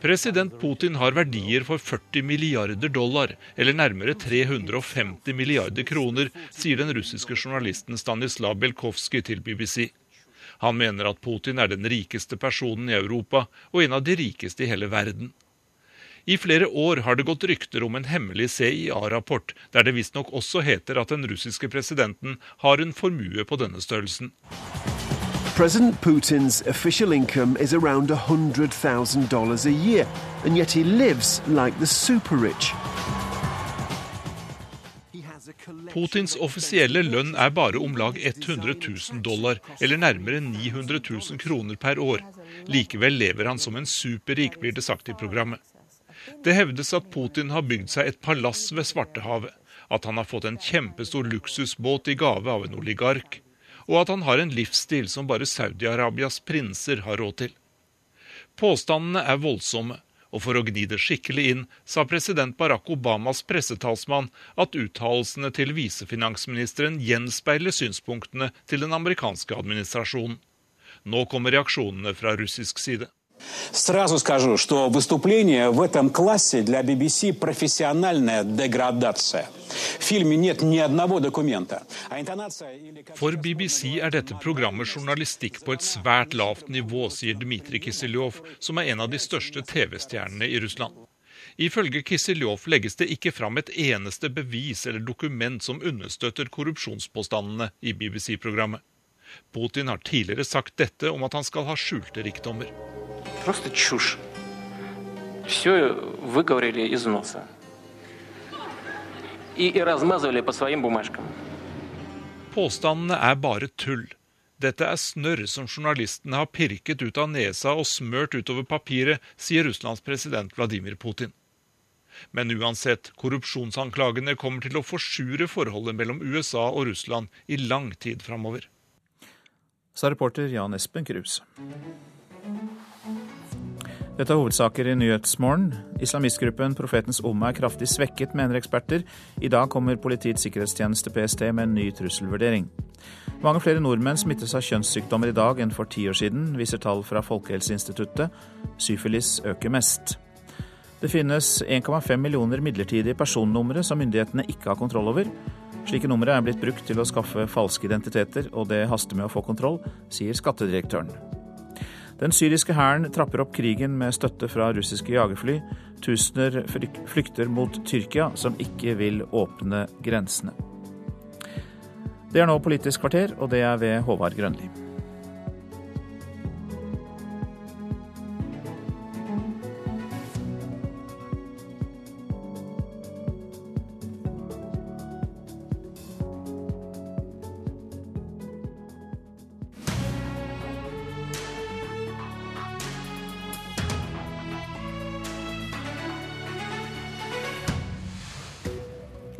President Putin har verdier for 40 milliarder dollar, eller nærmere 350 milliarder kroner, sier den russiske journalisten Stanislav Belkovskij til BBC. Han mener at Putin er den rikeste personen i Europa, og en av de rikeste i hele verden. I flere år har det gått rykter om en hemmelig CIA-rapport, der det visstnok også heter at den russiske presidenten har en formue på denne størrelsen. President Putin's official income is around $100,000 a year, and yet he lives like the super rich. Putins offisielle lønn er bare om lag 100 000 dollar, eller nærmere 900 000 kroner per år. Likevel lever han som en superrik, blir det sagt i programmet. Det hevdes at Putin har bygd seg et palass ved Svartehavet, at han har fått en kjempestor luksusbåt i gave av en oligark, og at han har en livsstil som bare Saudi-Arabias prinser har råd til. Påstandene er voldsomme, og for å gni det skikkelig inn, sa president Barack Obamas pressetalsmann at uttalelsene til visefinansministeren gjenspeiler synspunktene til den amerikanske administrasjonen. Nå kommer reaksjonene fra russisk side. Сразу скажу, что выступление в этом классе для BBC профессиональная деградация. В фильме нет ни одного документа. For BBC er dette programmet journalistikk på et svært lavt nivå, sier Dmitrij Kisiljov, som er en av de største TV-stjernene i Russland. Ifølge Kisiljov legges det ikke fram et eneste bevis eller dokument som understøtter korrupsjonspåstandene i BBC-programmet. Putin har tidligere sagt dette om at han skal ha skjulte rikdommer. Просто чушь. Все выговорили из носа. И, и размазывали по своим бумажкам. Påstandene er bare tull. Dette er snørr som journalistene har pirket ut av nesa og smørt utover papiret, sier Russlands president Vladimir Putin. Men uansett, korrupsjonsanklagene kommer til å forsure forholdet mellom USA og Russland i lang tid framover. Sa reporter Jan Espen Krus. Dette er hovedsaker i Nyhetsmorgen. Islamistgruppen Profetens Omme er kraftig svekket, mener eksperter. I dag kommer Politiets sikkerhetstjeneste PST med en ny trusselvurdering. Mange flere nordmenn smittes av kjønnssykdommer i dag enn for ti år siden, viser tall fra Folkehelseinstituttet. Syfilis øker mest. Det finnes 1,5 millioner midlertidige personnumre som myndighetene ikke har kontroll over. Slike numre er blitt brukt til å skaffe falske identiteter, og det haster med å få kontroll, sier skattedirektøren. Den syriske hæren trapper opp krigen med støtte fra russiske jagerfly. Tusener flykter mot Tyrkia, som ikke vil åpne grensene. Det er nå Politisk kvarter, og det er ved Håvard Grønli.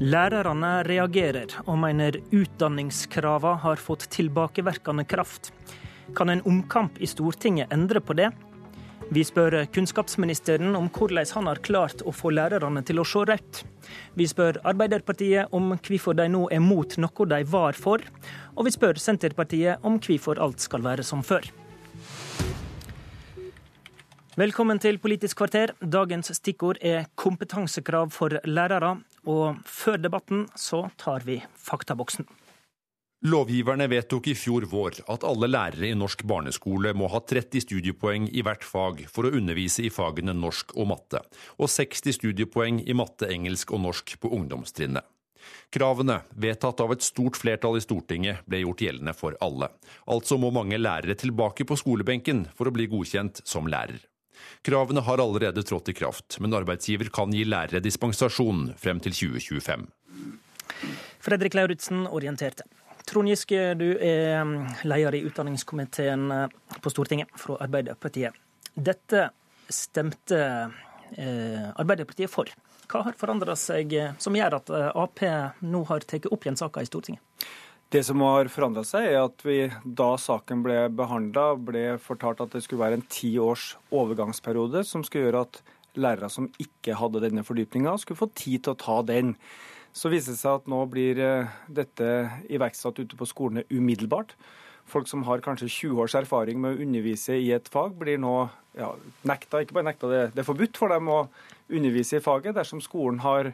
Lærerne reagerer og mener utdanningskravene har fått tilbakevirkende kraft. Kan en omkamp i Stortinget endre på det? Vi spør kunnskapsministeren om hvordan han har klart å få lærerne til å se rødt. Vi spør Arbeiderpartiet om hvorfor de nå er mot noe de var for. Og vi spør Senterpartiet om hvorfor alt skal være som før. Velkommen til Politisk kvarter. Dagens stikkord er kompetansekrav for lærere. Og før debatten så tar vi faktaboksen. Lovgiverne vedtok i fjor vår at alle lærere i norsk barneskole må ha 30 studiepoeng i hvert fag for å undervise i fagene norsk og matte, og 60 studiepoeng i matte, engelsk og norsk på ungdomstrinnet. Kravene, vedtatt av et stort flertall i Stortinget, ble gjort gjeldende for alle. Altså må mange lærere tilbake på skolebenken for å bli godkjent som lærer. Kravene har allerede trådt i kraft, men arbeidsgiver kan gi lærere dispensasjon frem til 2025. Fredrik Lauritzen orienterte. Trond Giske, du er um, leder i utdanningskomiteen uh, på Stortinget fra Arbeiderpartiet. Dette stemte eh, Arbeiderpartiet for. Hva har forandra seg uh, som gjør at Ap nå har tatt opp igjen saka i Stortinget? Det som har forandra seg, er at vi da saken ble behandla, ble fortalt at det skulle være en ti års overgangsperiode som skulle gjøre at lærere som ikke hadde denne fordypninga, skulle få tid til å ta den. Så viser det seg at nå blir eh, dette iverksatt ute på skolene umiddelbart. Folk som har kanskje 20 års erfaring med å undervise i et fag, blir nå ja, nekta, ikke bare nekta, det, er forbudt for dem å undervise i faget dersom skolen har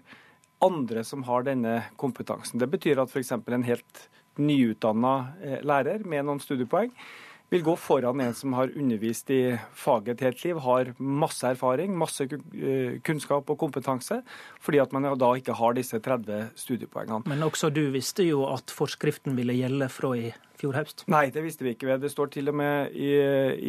andre som har denne kompetansen. Det betyr at f.eks. en helt nyutdanna eh, lærer med noen studiepoeng vil gå foran en som har undervist i faget et helt liv, har masse erfaring, masse eh, kunnskap og kompetanse, fordi at man da ikke har disse 30 studiepoengene. Men også du visste jo at forskriften ville gjelde fra i fjor høst? Nei, det visste vi ikke. Det står til og med i,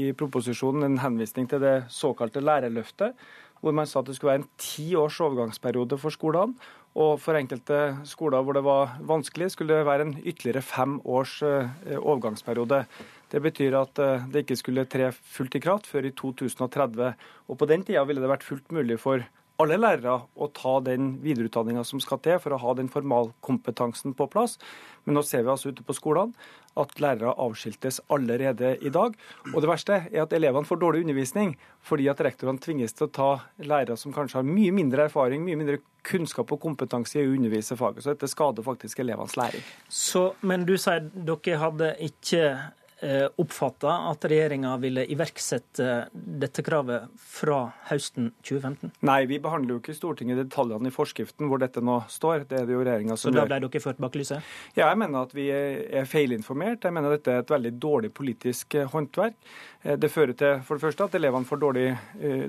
i proposisjonen en henvisning til det såkalte lærerløftet, hvor man sa at det skulle være en ti års overgangsperiode for skolene. Og for enkelte skoler hvor det var vanskelig, skulle det være en ytterligere fem års eh, overgangsperiode. Det betyr at eh, det ikke skulle tre fullt i kraft før i 2030. Og på den tida ville det vært fullt mulig for alle lærere å ta den videreutdanninga som skal til for å ha den formalkompetansen på plass. Men nå ser vi altså ute på skolene at lærere avskiltes allerede i dag. Og det verste er at elevene får dårlig undervisning fordi at rektorene tvinges til å ta lærere som kanskje har mye mindre erfaring, mye mindre kunnskap og kompetanse i å undervise faget. Så dette skader faktisk elevenes læring. Så, men du sier dere hadde ikke oppfatta at regjeringa ville iverksette dette kravet fra høsten 2015? Nei, vi behandler jo ikke i Stortinget detaljene i forskriften hvor dette nå står. Det er det jo regjeringa som gjør. Så da ble dere ført bak lyset? Ja, jeg mener at vi er feilinformert. Jeg mener dette er et veldig dårlig politisk eh, håndverk. Eh, det fører til for det første at elevene får dårlig,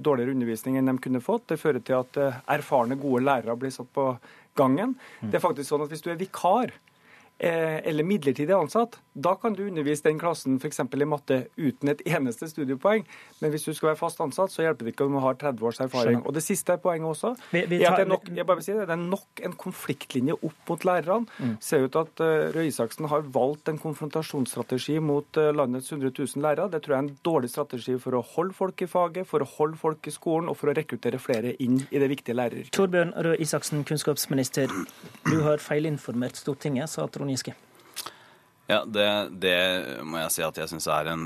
dårligere undervisning enn de kunne fått. Det fører til at erfarne, gode lærere blir satt på gangen. Mm. Det er faktisk sånn at hvis du er vikar Eh, eller midlertidig ansatt, da kan du undervise den klassen f.eks. i matte uten et eneste studiepoeng. Men hvis du skal være fast ansatt, så hjelper det ikke om du har 30 års erfaring. Og det siste poenget også vi, vi tar... er at det er, nok, jeg bare vil si det, det er nok en konfliktlinje opp mot lærerne. Mm. ser ut at uh, Røe Isaksen har valgt en konfrontasjonsstrategi mot uh, landets 100 000 lærere. Det tror jeg er en dårlig strategi for å holde folk i faget, for å holde folk i skolen og for å rekruttere flere inn i det viktige læreryrket. Torbjørn Røe Isaksen, kunnskapsminister. Du har feilinformert Stortinget, sa Trond Giske? Ja, det, det, må jeg si at jeg syns er en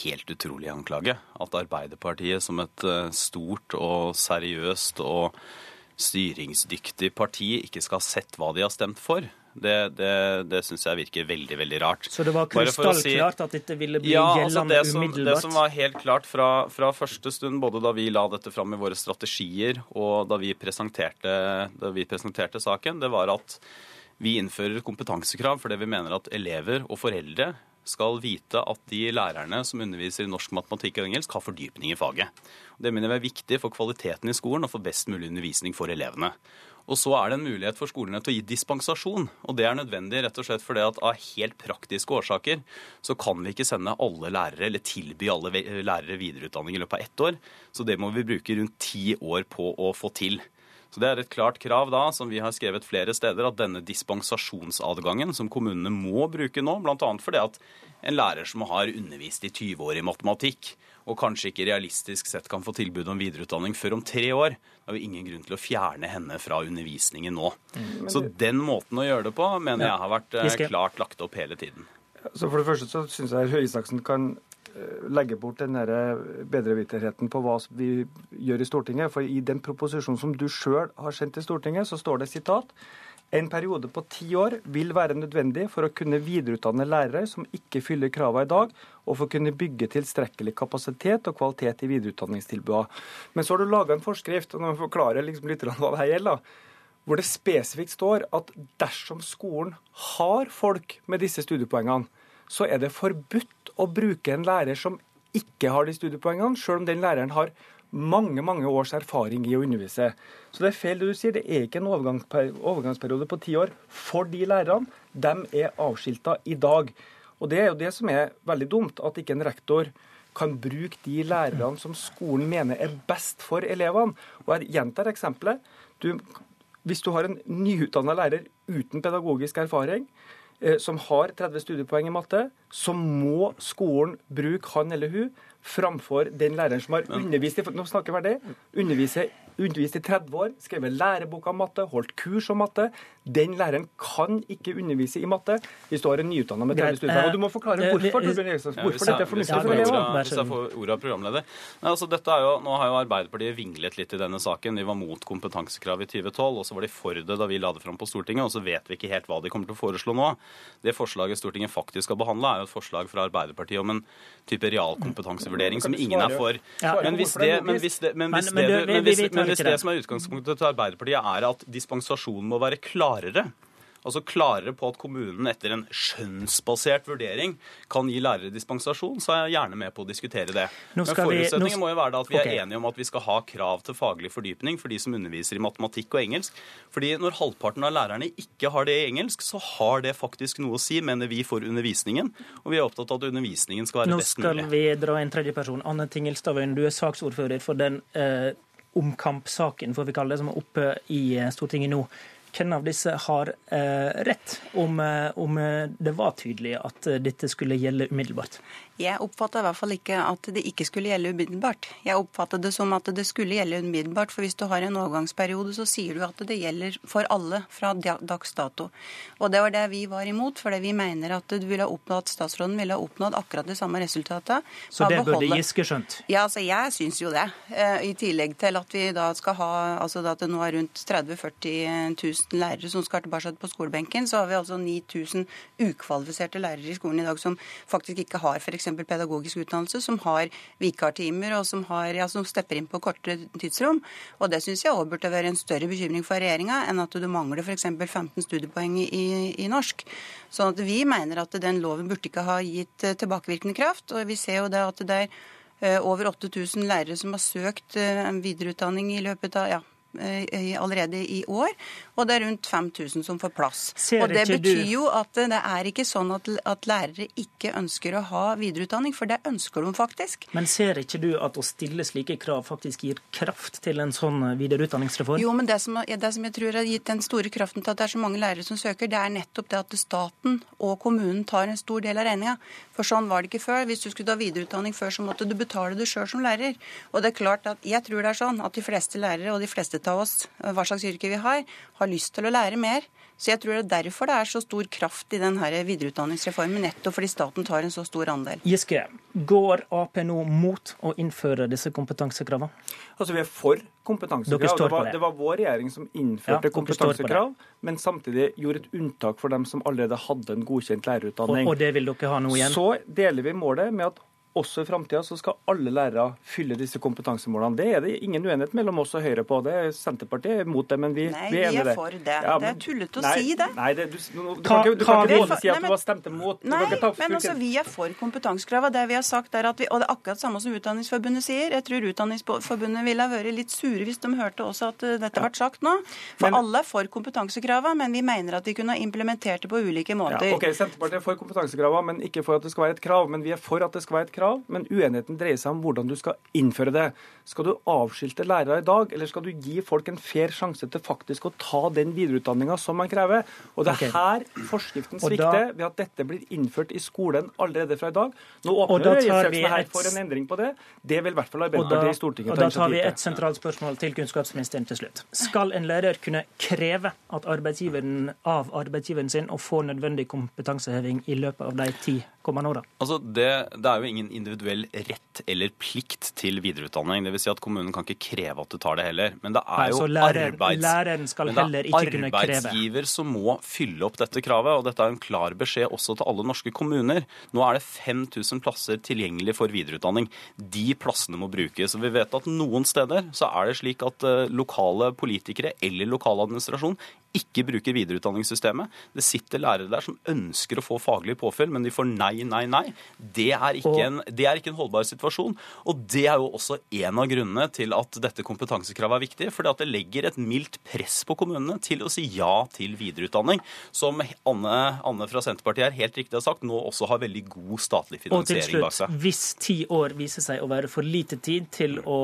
helt utrolig anklage. At Arbeiderpartiet som et eh, stort og seriøst og styringsdyktig parti ikke skal ha sett hva de har stemt for. Det, det, det syns jeg virker veldig veldig rart. Så det var krystallklart si, at dette ville bli ja, altså gjeldende altså det som, Det som var helt klart fra, fra, første stund, både da vi la dette fram i våre strategier og da vi presenterte, da vi presenterte saken, det var at vi innfører kompetansekrav fordi vi mener at elever og foreldre skal vite at de lærerne som underviser i norsk, matematikk og engelsk, har fordypning i faget. Det mener vi er viktig for kvaliteten i skolen og for best mulig undervisning for elevene. Og så er det en mulighet for skolene til å gi dispensasjon. Og det er nødvendig rett og slett fordi at av helt praktiske årsaker så kan vi ikke sende alle lærere eller tilby alle lærere videreutdanning i løpet av ett år. Så det må vi bruke rundt ti år på å få til. Så Det er et klart krav da, som vi har skrevet flere steder, at denne dispensasjonsadgangen som kommunene må bruke nå, bl.a. fordi at en lærer som har undervist i 20 år i matematikk, og kanskje ikke realistisk sett kan få tilbud om videreutdanning før om tre år, da har vi ingen grunn til å fjerne henne fra undervisningen nå. Mm. Så den måten å gjøre det på mener jeg har vært eh, klart lagt opp hele tiden. Så For det første så syns jeg Høie Isaksen kan legge bort den bedrevitterheten på hva vi gjør i Stortinget. For i den proposisjonen som du sjøl har sendt til Stortinget, så står det sitat en periode på ti år vil være nødvendig for å kunne videreutdanne lærere som ikke fyller kravene i dag, og for å kunne bygge tilstrekkelig kapasitet og kvalitet i videreutdanningstilbudene. Men så har du laga en forskrift, og nå forklarer liksom litt hva det her gjelder, hvor det spesifikt står at dersom skolen har folk med disse studiepoengene, så er det forbudt å bruke en lærer som ikke har de studiepoengene, selv om den læreren har mange mange års erfaring i å undervise. Så det er feil det du sier. Det er ikke en overgangsperiode på ti år for de lærerne. De er avskilta i dag. Og det er jo det som er veldig dumt, at ikke en rektor kan bruke de lærerne som skolen mener er best for elevene. Og jeg gjentar eksempelet. Du, hvis du har en nyutdanna lærer uten pedagogisk erfaring, som har 30 studiepoeng i matte, så må skolen bruke han eller hun framfor den læreren som har undervist i, nå snakker jeg verdig, undervise undervist i 30 år, skrevet lærebok om matte, holdt kurs om matte. Den læreren kan ikke undervise i matte hvis du har en nyutdanna med 30 studier. Og du må forklare hvorfor, hvorfor dette er fornuftig for elevene. Hvis jeg får ordet av programleder. Nei, altså, dette er jo, nå har jo Arbeiderpartiet vinglet litt i denne saken. De var mot kompetansekrav i 2012, og så var de for det da vi la det fram på Stortinget. Og så vet vi ikke helt hva de kommer til å foreslå nå. Det forslaget Stortinget faktisk skal behandle, er jo et forslag fra Arbeiderpartiet om en type realkompetansevurdering som ingen er for. Men hvis det, men hvis det, men hvis det, men hvis, men hvis det som er utgangspunktet til Arbeiderpartiet, er at dispensasjonen må være klarere, altså klarere på at kommunen etter en skjønnsbasert vurdering kan gi lærere dispensasjon, så er jeg gjerne med på å diskutere det. Men forutsetningen vi- nå- må jo være at vi er enige om at vi skal ha krav til faglig fordypning for de som underviser i matematikk og engelsk. Fordi når halvparten av lærerne ikke har det i engelsk, så har det faktisk noe å si, mener vi, for undervisningen. Og vi er opptatt av at undervisningen skal være best mulig. Nå skal vi dra en tredje person. Anne Tingelstadvøyen, du er saksordfører for den eh, omkampsaken, får vi kalle det, som er oppe i eh, Stortinget nå. Hvem av disse har eh, rett, om, eh, om eh, det var tydelig at dette skulle gjelde umiddelbart? Jeg oppfatta i hvert fall ikke at det ikke skulle gjelde umiddelbart. Jeg oppfattet det som at det skulle gjelde umiddelbart, for hvis du har en overgangsperiode, så sier du at det gjelder for alle fra dags dato. Og det var det vi var imot, fordi vi mener at, ha oppnådd, statsråden ville ha oppnådd akkurat det samme resultatet. Så det burde Giske skjønt. Ja, altså jeg syns jo det. Eh, I tillegg til at vi da skal ha altså at det nå er rundt 30 000-40 000 lærere som skal tilbake på skolebenken, så har vi altså 9000 ukvalifiserte lærere i skolen i dag som faktisk ikke har f.eks. pedagogisk utdannelse, som har vikartimer og som, har, ja, som stepper inn på kortere tidsrom. Og det syns jeg òg burde være en større bekymring for regjeringa enn at du mangler f.eks. 15 studiepoeng i, i norsk. Sånn at vi mener at den loven burde ikke ha gitt eh, tilbakevirkende kraft. Og vi ser jo det at det er eh, over 8000 lærere som har søkt eh, videreutdanning i løpet av ja, allerede i år, og det er rundt 5000 som får plass. Og Det ikke du- betyr jo at det er ikke sånn at, at lærere ikke ønsker å ha videreutdanning, for det ønsker de faktisk. Men ser ikke du at å stille slike krav faktisk gir kraft til en sånn eh, videreutdanningsreform? Jo, men det som, det som jeg tror har gitt den store kraften til at det er så mange lærere som søker, det er nettopp det at staten og kommunen tar en stor del av regninga. For sånn var det ikke før. Hvis du skulle ta videreutdanning før, så måtte du betale det sjøl som lærer. Og det er klart at jeg tror det er sånn at de fleste lærere og de fleste av oss, hva slags yrke vi har, har lyst til å lære mer. Så jeg tror det er derfor det er så stor kraft i denne videreutdanningsreformen, nettopp fordi staten tar en så stor andel. Giske, går Ap nå mot å innføre disse kompetansekravene? Altså, Vi er for Dere kompetansekrav. Det var, det. det var vår regjering som innførte det. kompetansekrav, men samtidig gjorde et unntak for dem som allerede hadde en godkjent Og, lærerutdanning. og det vil dere ha nå igjen? Så deler vi målet med at også i framtida så skal alle lærere fylle disse kompetansemålene. Det er det ingen uenighet mellom oss og Høyre på. Det er Senterpartiet er imot det, men vi, Nei, vi er vi enig i er det. for det. Det er men- tullete å nei, si det. Nei, det, du, du, du, kan ikke, du kan ikke både si at Nei, du har stemt imot du Nei, kan ikke ta men altså, vi er for kompetansekrava. Det vi har sagt er at vi, og det er akkurat samme som Utdanningsforbundet sier. Jeg tror Utdanningsforbundet ville ha vært litt sure hvis de hørte også at eh, dette ble sagt nå. For Men- alle er for kompetansekravene, men vi mener at vi kunne ha implementert det på ulike måter. Ja, ok, Senterpartiet er for kompetansekravene, men ikke for at det skal være et krav. Men vi er for at det skal være et krav, men uenigheten dreier seg om hvordan du skal innføre det. Skal du avskilte lærere i dag, eller skal du gi folk en fair sjanse til faktisk å ta den videreutdanninga som man krever? Og det er okay. her forskriften Og da- svikter, ved at dette blir innført i skolen allerede fra i dag. Nå åpner da vi her for en endring på det. Det vil i hvert fall Og Arbeiderpartiet i Stortinget og ta da tar vi et sentralt spørsmål til kunnskapsministeren til slutt. Skal en lærer kunne kreve at arbeidsgiveren, av arbeidsgiveren sin å få nødvendig kompetanseheving i løpet av de ti kommende åra? Altså det, det er jo ingen individuell rett eller plikt til videreutdanning. Det vil si at kommunen kan ikke kreve at du tar det heller. Men det Nei, er jo lærer- arbeids... læreren skal men det er heller ikke kunne kreve. arbeidsgiver som må fylle opp dette kravet, og dette er en klar beskjed også til alle norske kommuner. Nå er det 5000 plasser tilgjengelig for videreutdanning. De plassene må brukes. Og vi vet at noen steder så er det slik at eh, lokale politikere eller lokal administrasjon ikke bruker videreutdanningssystemet. Det sitter lærere der som ønsker å få faglig påfyll, men de får nei, nei, nei. Det er ikke, en, det er ikke en holdbar situasjon. Og det er jo også en av grunnene til at dette kompetansekravet er viktig. fordi at det legger et mildt press på kommunene til å si ja til videreutdanning, som Anne, Anne fra Senterpartiet her helt riktig har sagt, nå også har veldig god statlig finansiering. Og til slutt, hvis ti år viser seg å være for lite tid til å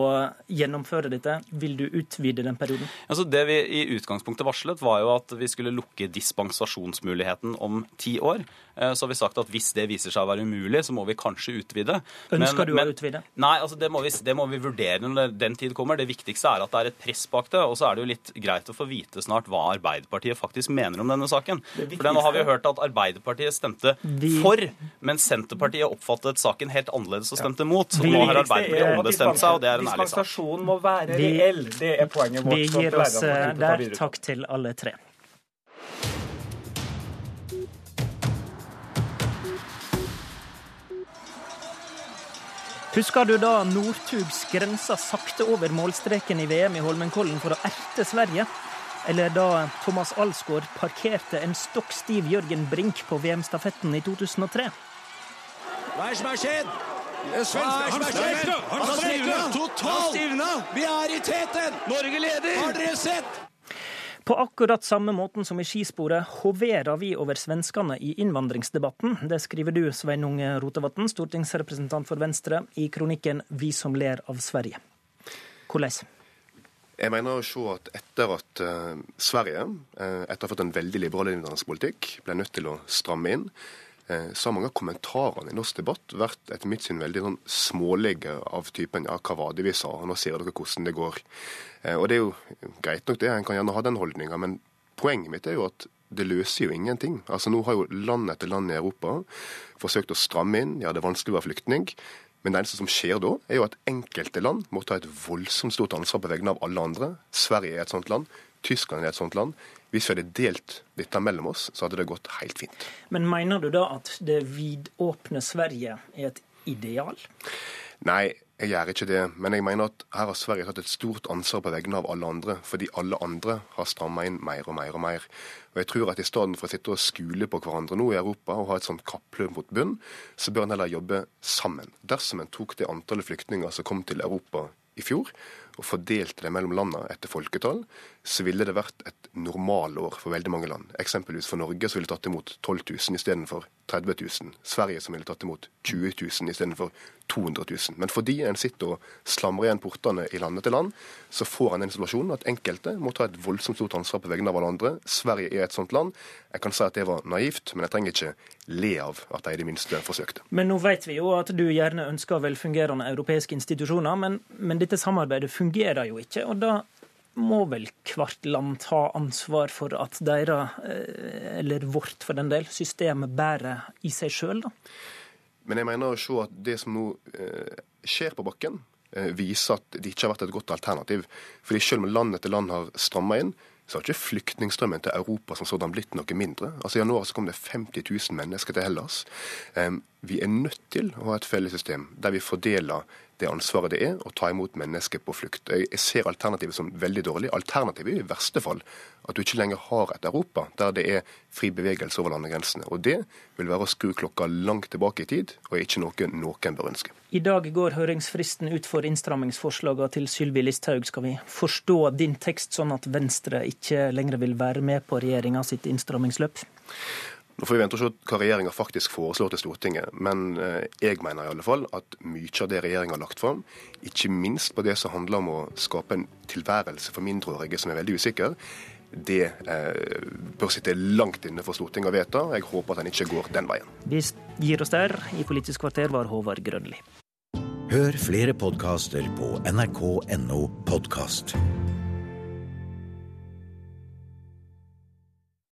gjennomføre dette, vil du utvide den perioden? Altså det vi i utgangspunktet varslet, var jo at vi skulle lukke dispensasjonsmuligheten om ti år. Eh, Så har vi sagt at hvis det viser seg å være umulig, så må vi kanskje utvide. Ønsker du å utvide? Nei, altså det må, vi, det må vi vurdere når den tid kommer. Det viktigste er at det er et press bak det. Og så er det jo litt greit å få vite snart hva Arbeiderpartiet faktisk mener om denne saken. For nå har vi hørt at Arbeiderpartiet stemte Vi- for, men Senterpartiet oppfattet saken helt annerledes og stemte mot. Så nå har Arbeiderpartiet er ombestemt seg, og det er en ærlig sak. Dispensasjonen må være reell. Det er poenget vårt. Vi gir oss eh, der. Takk til alle tre. Husker du da Northug skrensa sakte over målstreken i VM i Holmenkollen for å erte Sverige? Eller da Thomas Alsgaard parkerte en stokk stiv Jørgen Brink på VM-stafetten i 2003. Hva er det som har skjedd? Har skjedd? Han stivna! Totalt! Vi er i teten! Norge leder! Har dere sett? På akkurat samme måten som i skisporet hoverer vi over svenskene i innvandringsdebatten. Det skriver du, Sveinung Rotevatn, stortingsrepresentant for Venstre, i kronikken 'Vi som ler av Sverige'. Hvordan? Jeg mener å se at etter at uh, Sverige, uh, etter å ha fått en veldig liberal innvandringspolitikk, ble nødt til å stramme inn, så har mange av kommentarene i norsk debatt vært etter mitt syn veldig sånn smålige av typen ja, hva var det vi sa, nå ser dere hvordan det går. og det er jo greit nok det, en kan gjerne ha den holdninga, men poenget mitt er jo at det løser jo ingenting. Altså Nå har jo land etter land i Europa forsøkt å stramme inn, ja det er vanskelig å være flyktning. Men det eneste som skjer da, er jo at enkelte land må ta et voldsomt stort ansvar på vegne av alle andre. Sverige er et sånt land. Tyskland er et sånt land. Hvis vi hadde delt dette mellom oss, så hadde det gått helt fint. Men mener du da at det vidåpne Sverige er et ideal? Nei, jeg gjør ikke det. Men jeg mener at her har Sverige tatt et stort ansvar på vegne av alle andre, fordi alle andre har stramma inn mer og mer og mer. Og jeg tror at I stedet for å sitte og skule på hverandre nå i Europa og ha et sånt kappløp mot bunn, så bør en heller jobbe sammen. Dersom en tok det antallet flyktninger som kom til Europa i fjor, og fordelte det mellom landene etter folketall, så ville det vært et normalår for veldig mange land. Eksempelvis for Norge som ville tatt imot 12 000 istedenfor 30 000. Sverige som ville tatt imot 20 000 istedenfor 200 000. Men fordi en sitter og slamrer igjen portene i land etter land, så får en den situasjonen at enkelte må ta et voldsomt stort ansvar på vegne av alle andre. Sverige er et sånt land. Jeg kan si at det var naivt, men jeg trenger ikke le av at de i det minste forsøkte. Men nå vet vi jo at du gjerne ønsker velfungerende europeiske institusjoner, men, men dette samarbeidet fungerer jo ikke. og da må vel hvert land ta ansvar for at deres, eh, eller vårt for den del, systemet bærer i seg sjøl, da? Men jeg mener å se at det som nå eh, skjer på bakken, eh, viser at det ikke har vært et godt alternativ. Fordi selv om land etter land har stramma inn, så har ikke flyktningstrømmen til Europa som sådan blitt noe mindre. Altså I januar så kom det 50 000 mennesker til Hellas. Vi er nødt til å ha et fellessystem der vi fordeler det ansvaret det er å ta imot mennesker på flukt. Jeg ser alternativet som veldig dårlig. Alternativet er i verste fall at du ikke lenger har et Europa der det er fri bevegelse over landegrensene. Og det vil være å skru klokka langt tilbake i tid, og er ikke noe noen bør ønske. I dag går høringsfristen ut for innstrammingsforslagene til Sylvi Listhaug. Skal vi forstå din tekst sånn at Venstre ikke lenger vil være med på regjeringa sitt innstrammingsløp? Nå får vi vente og se hva regjeringa faktisk foreslår til Stortinget. Men eh, jeg mener i alle fall at mye av det regjeringa har lagt fram, ikke minst på det som handler om å skape en tilværelse for mindreårige som er veldig usikker, det eh, bør sitte langt inne for Stortinget å vedta. Jeg håper at den ikke går den veien. Vi gir oss der. I Politisk kvarter var Håvard Grønli. Hør flere podkaster på nrk.no podkast.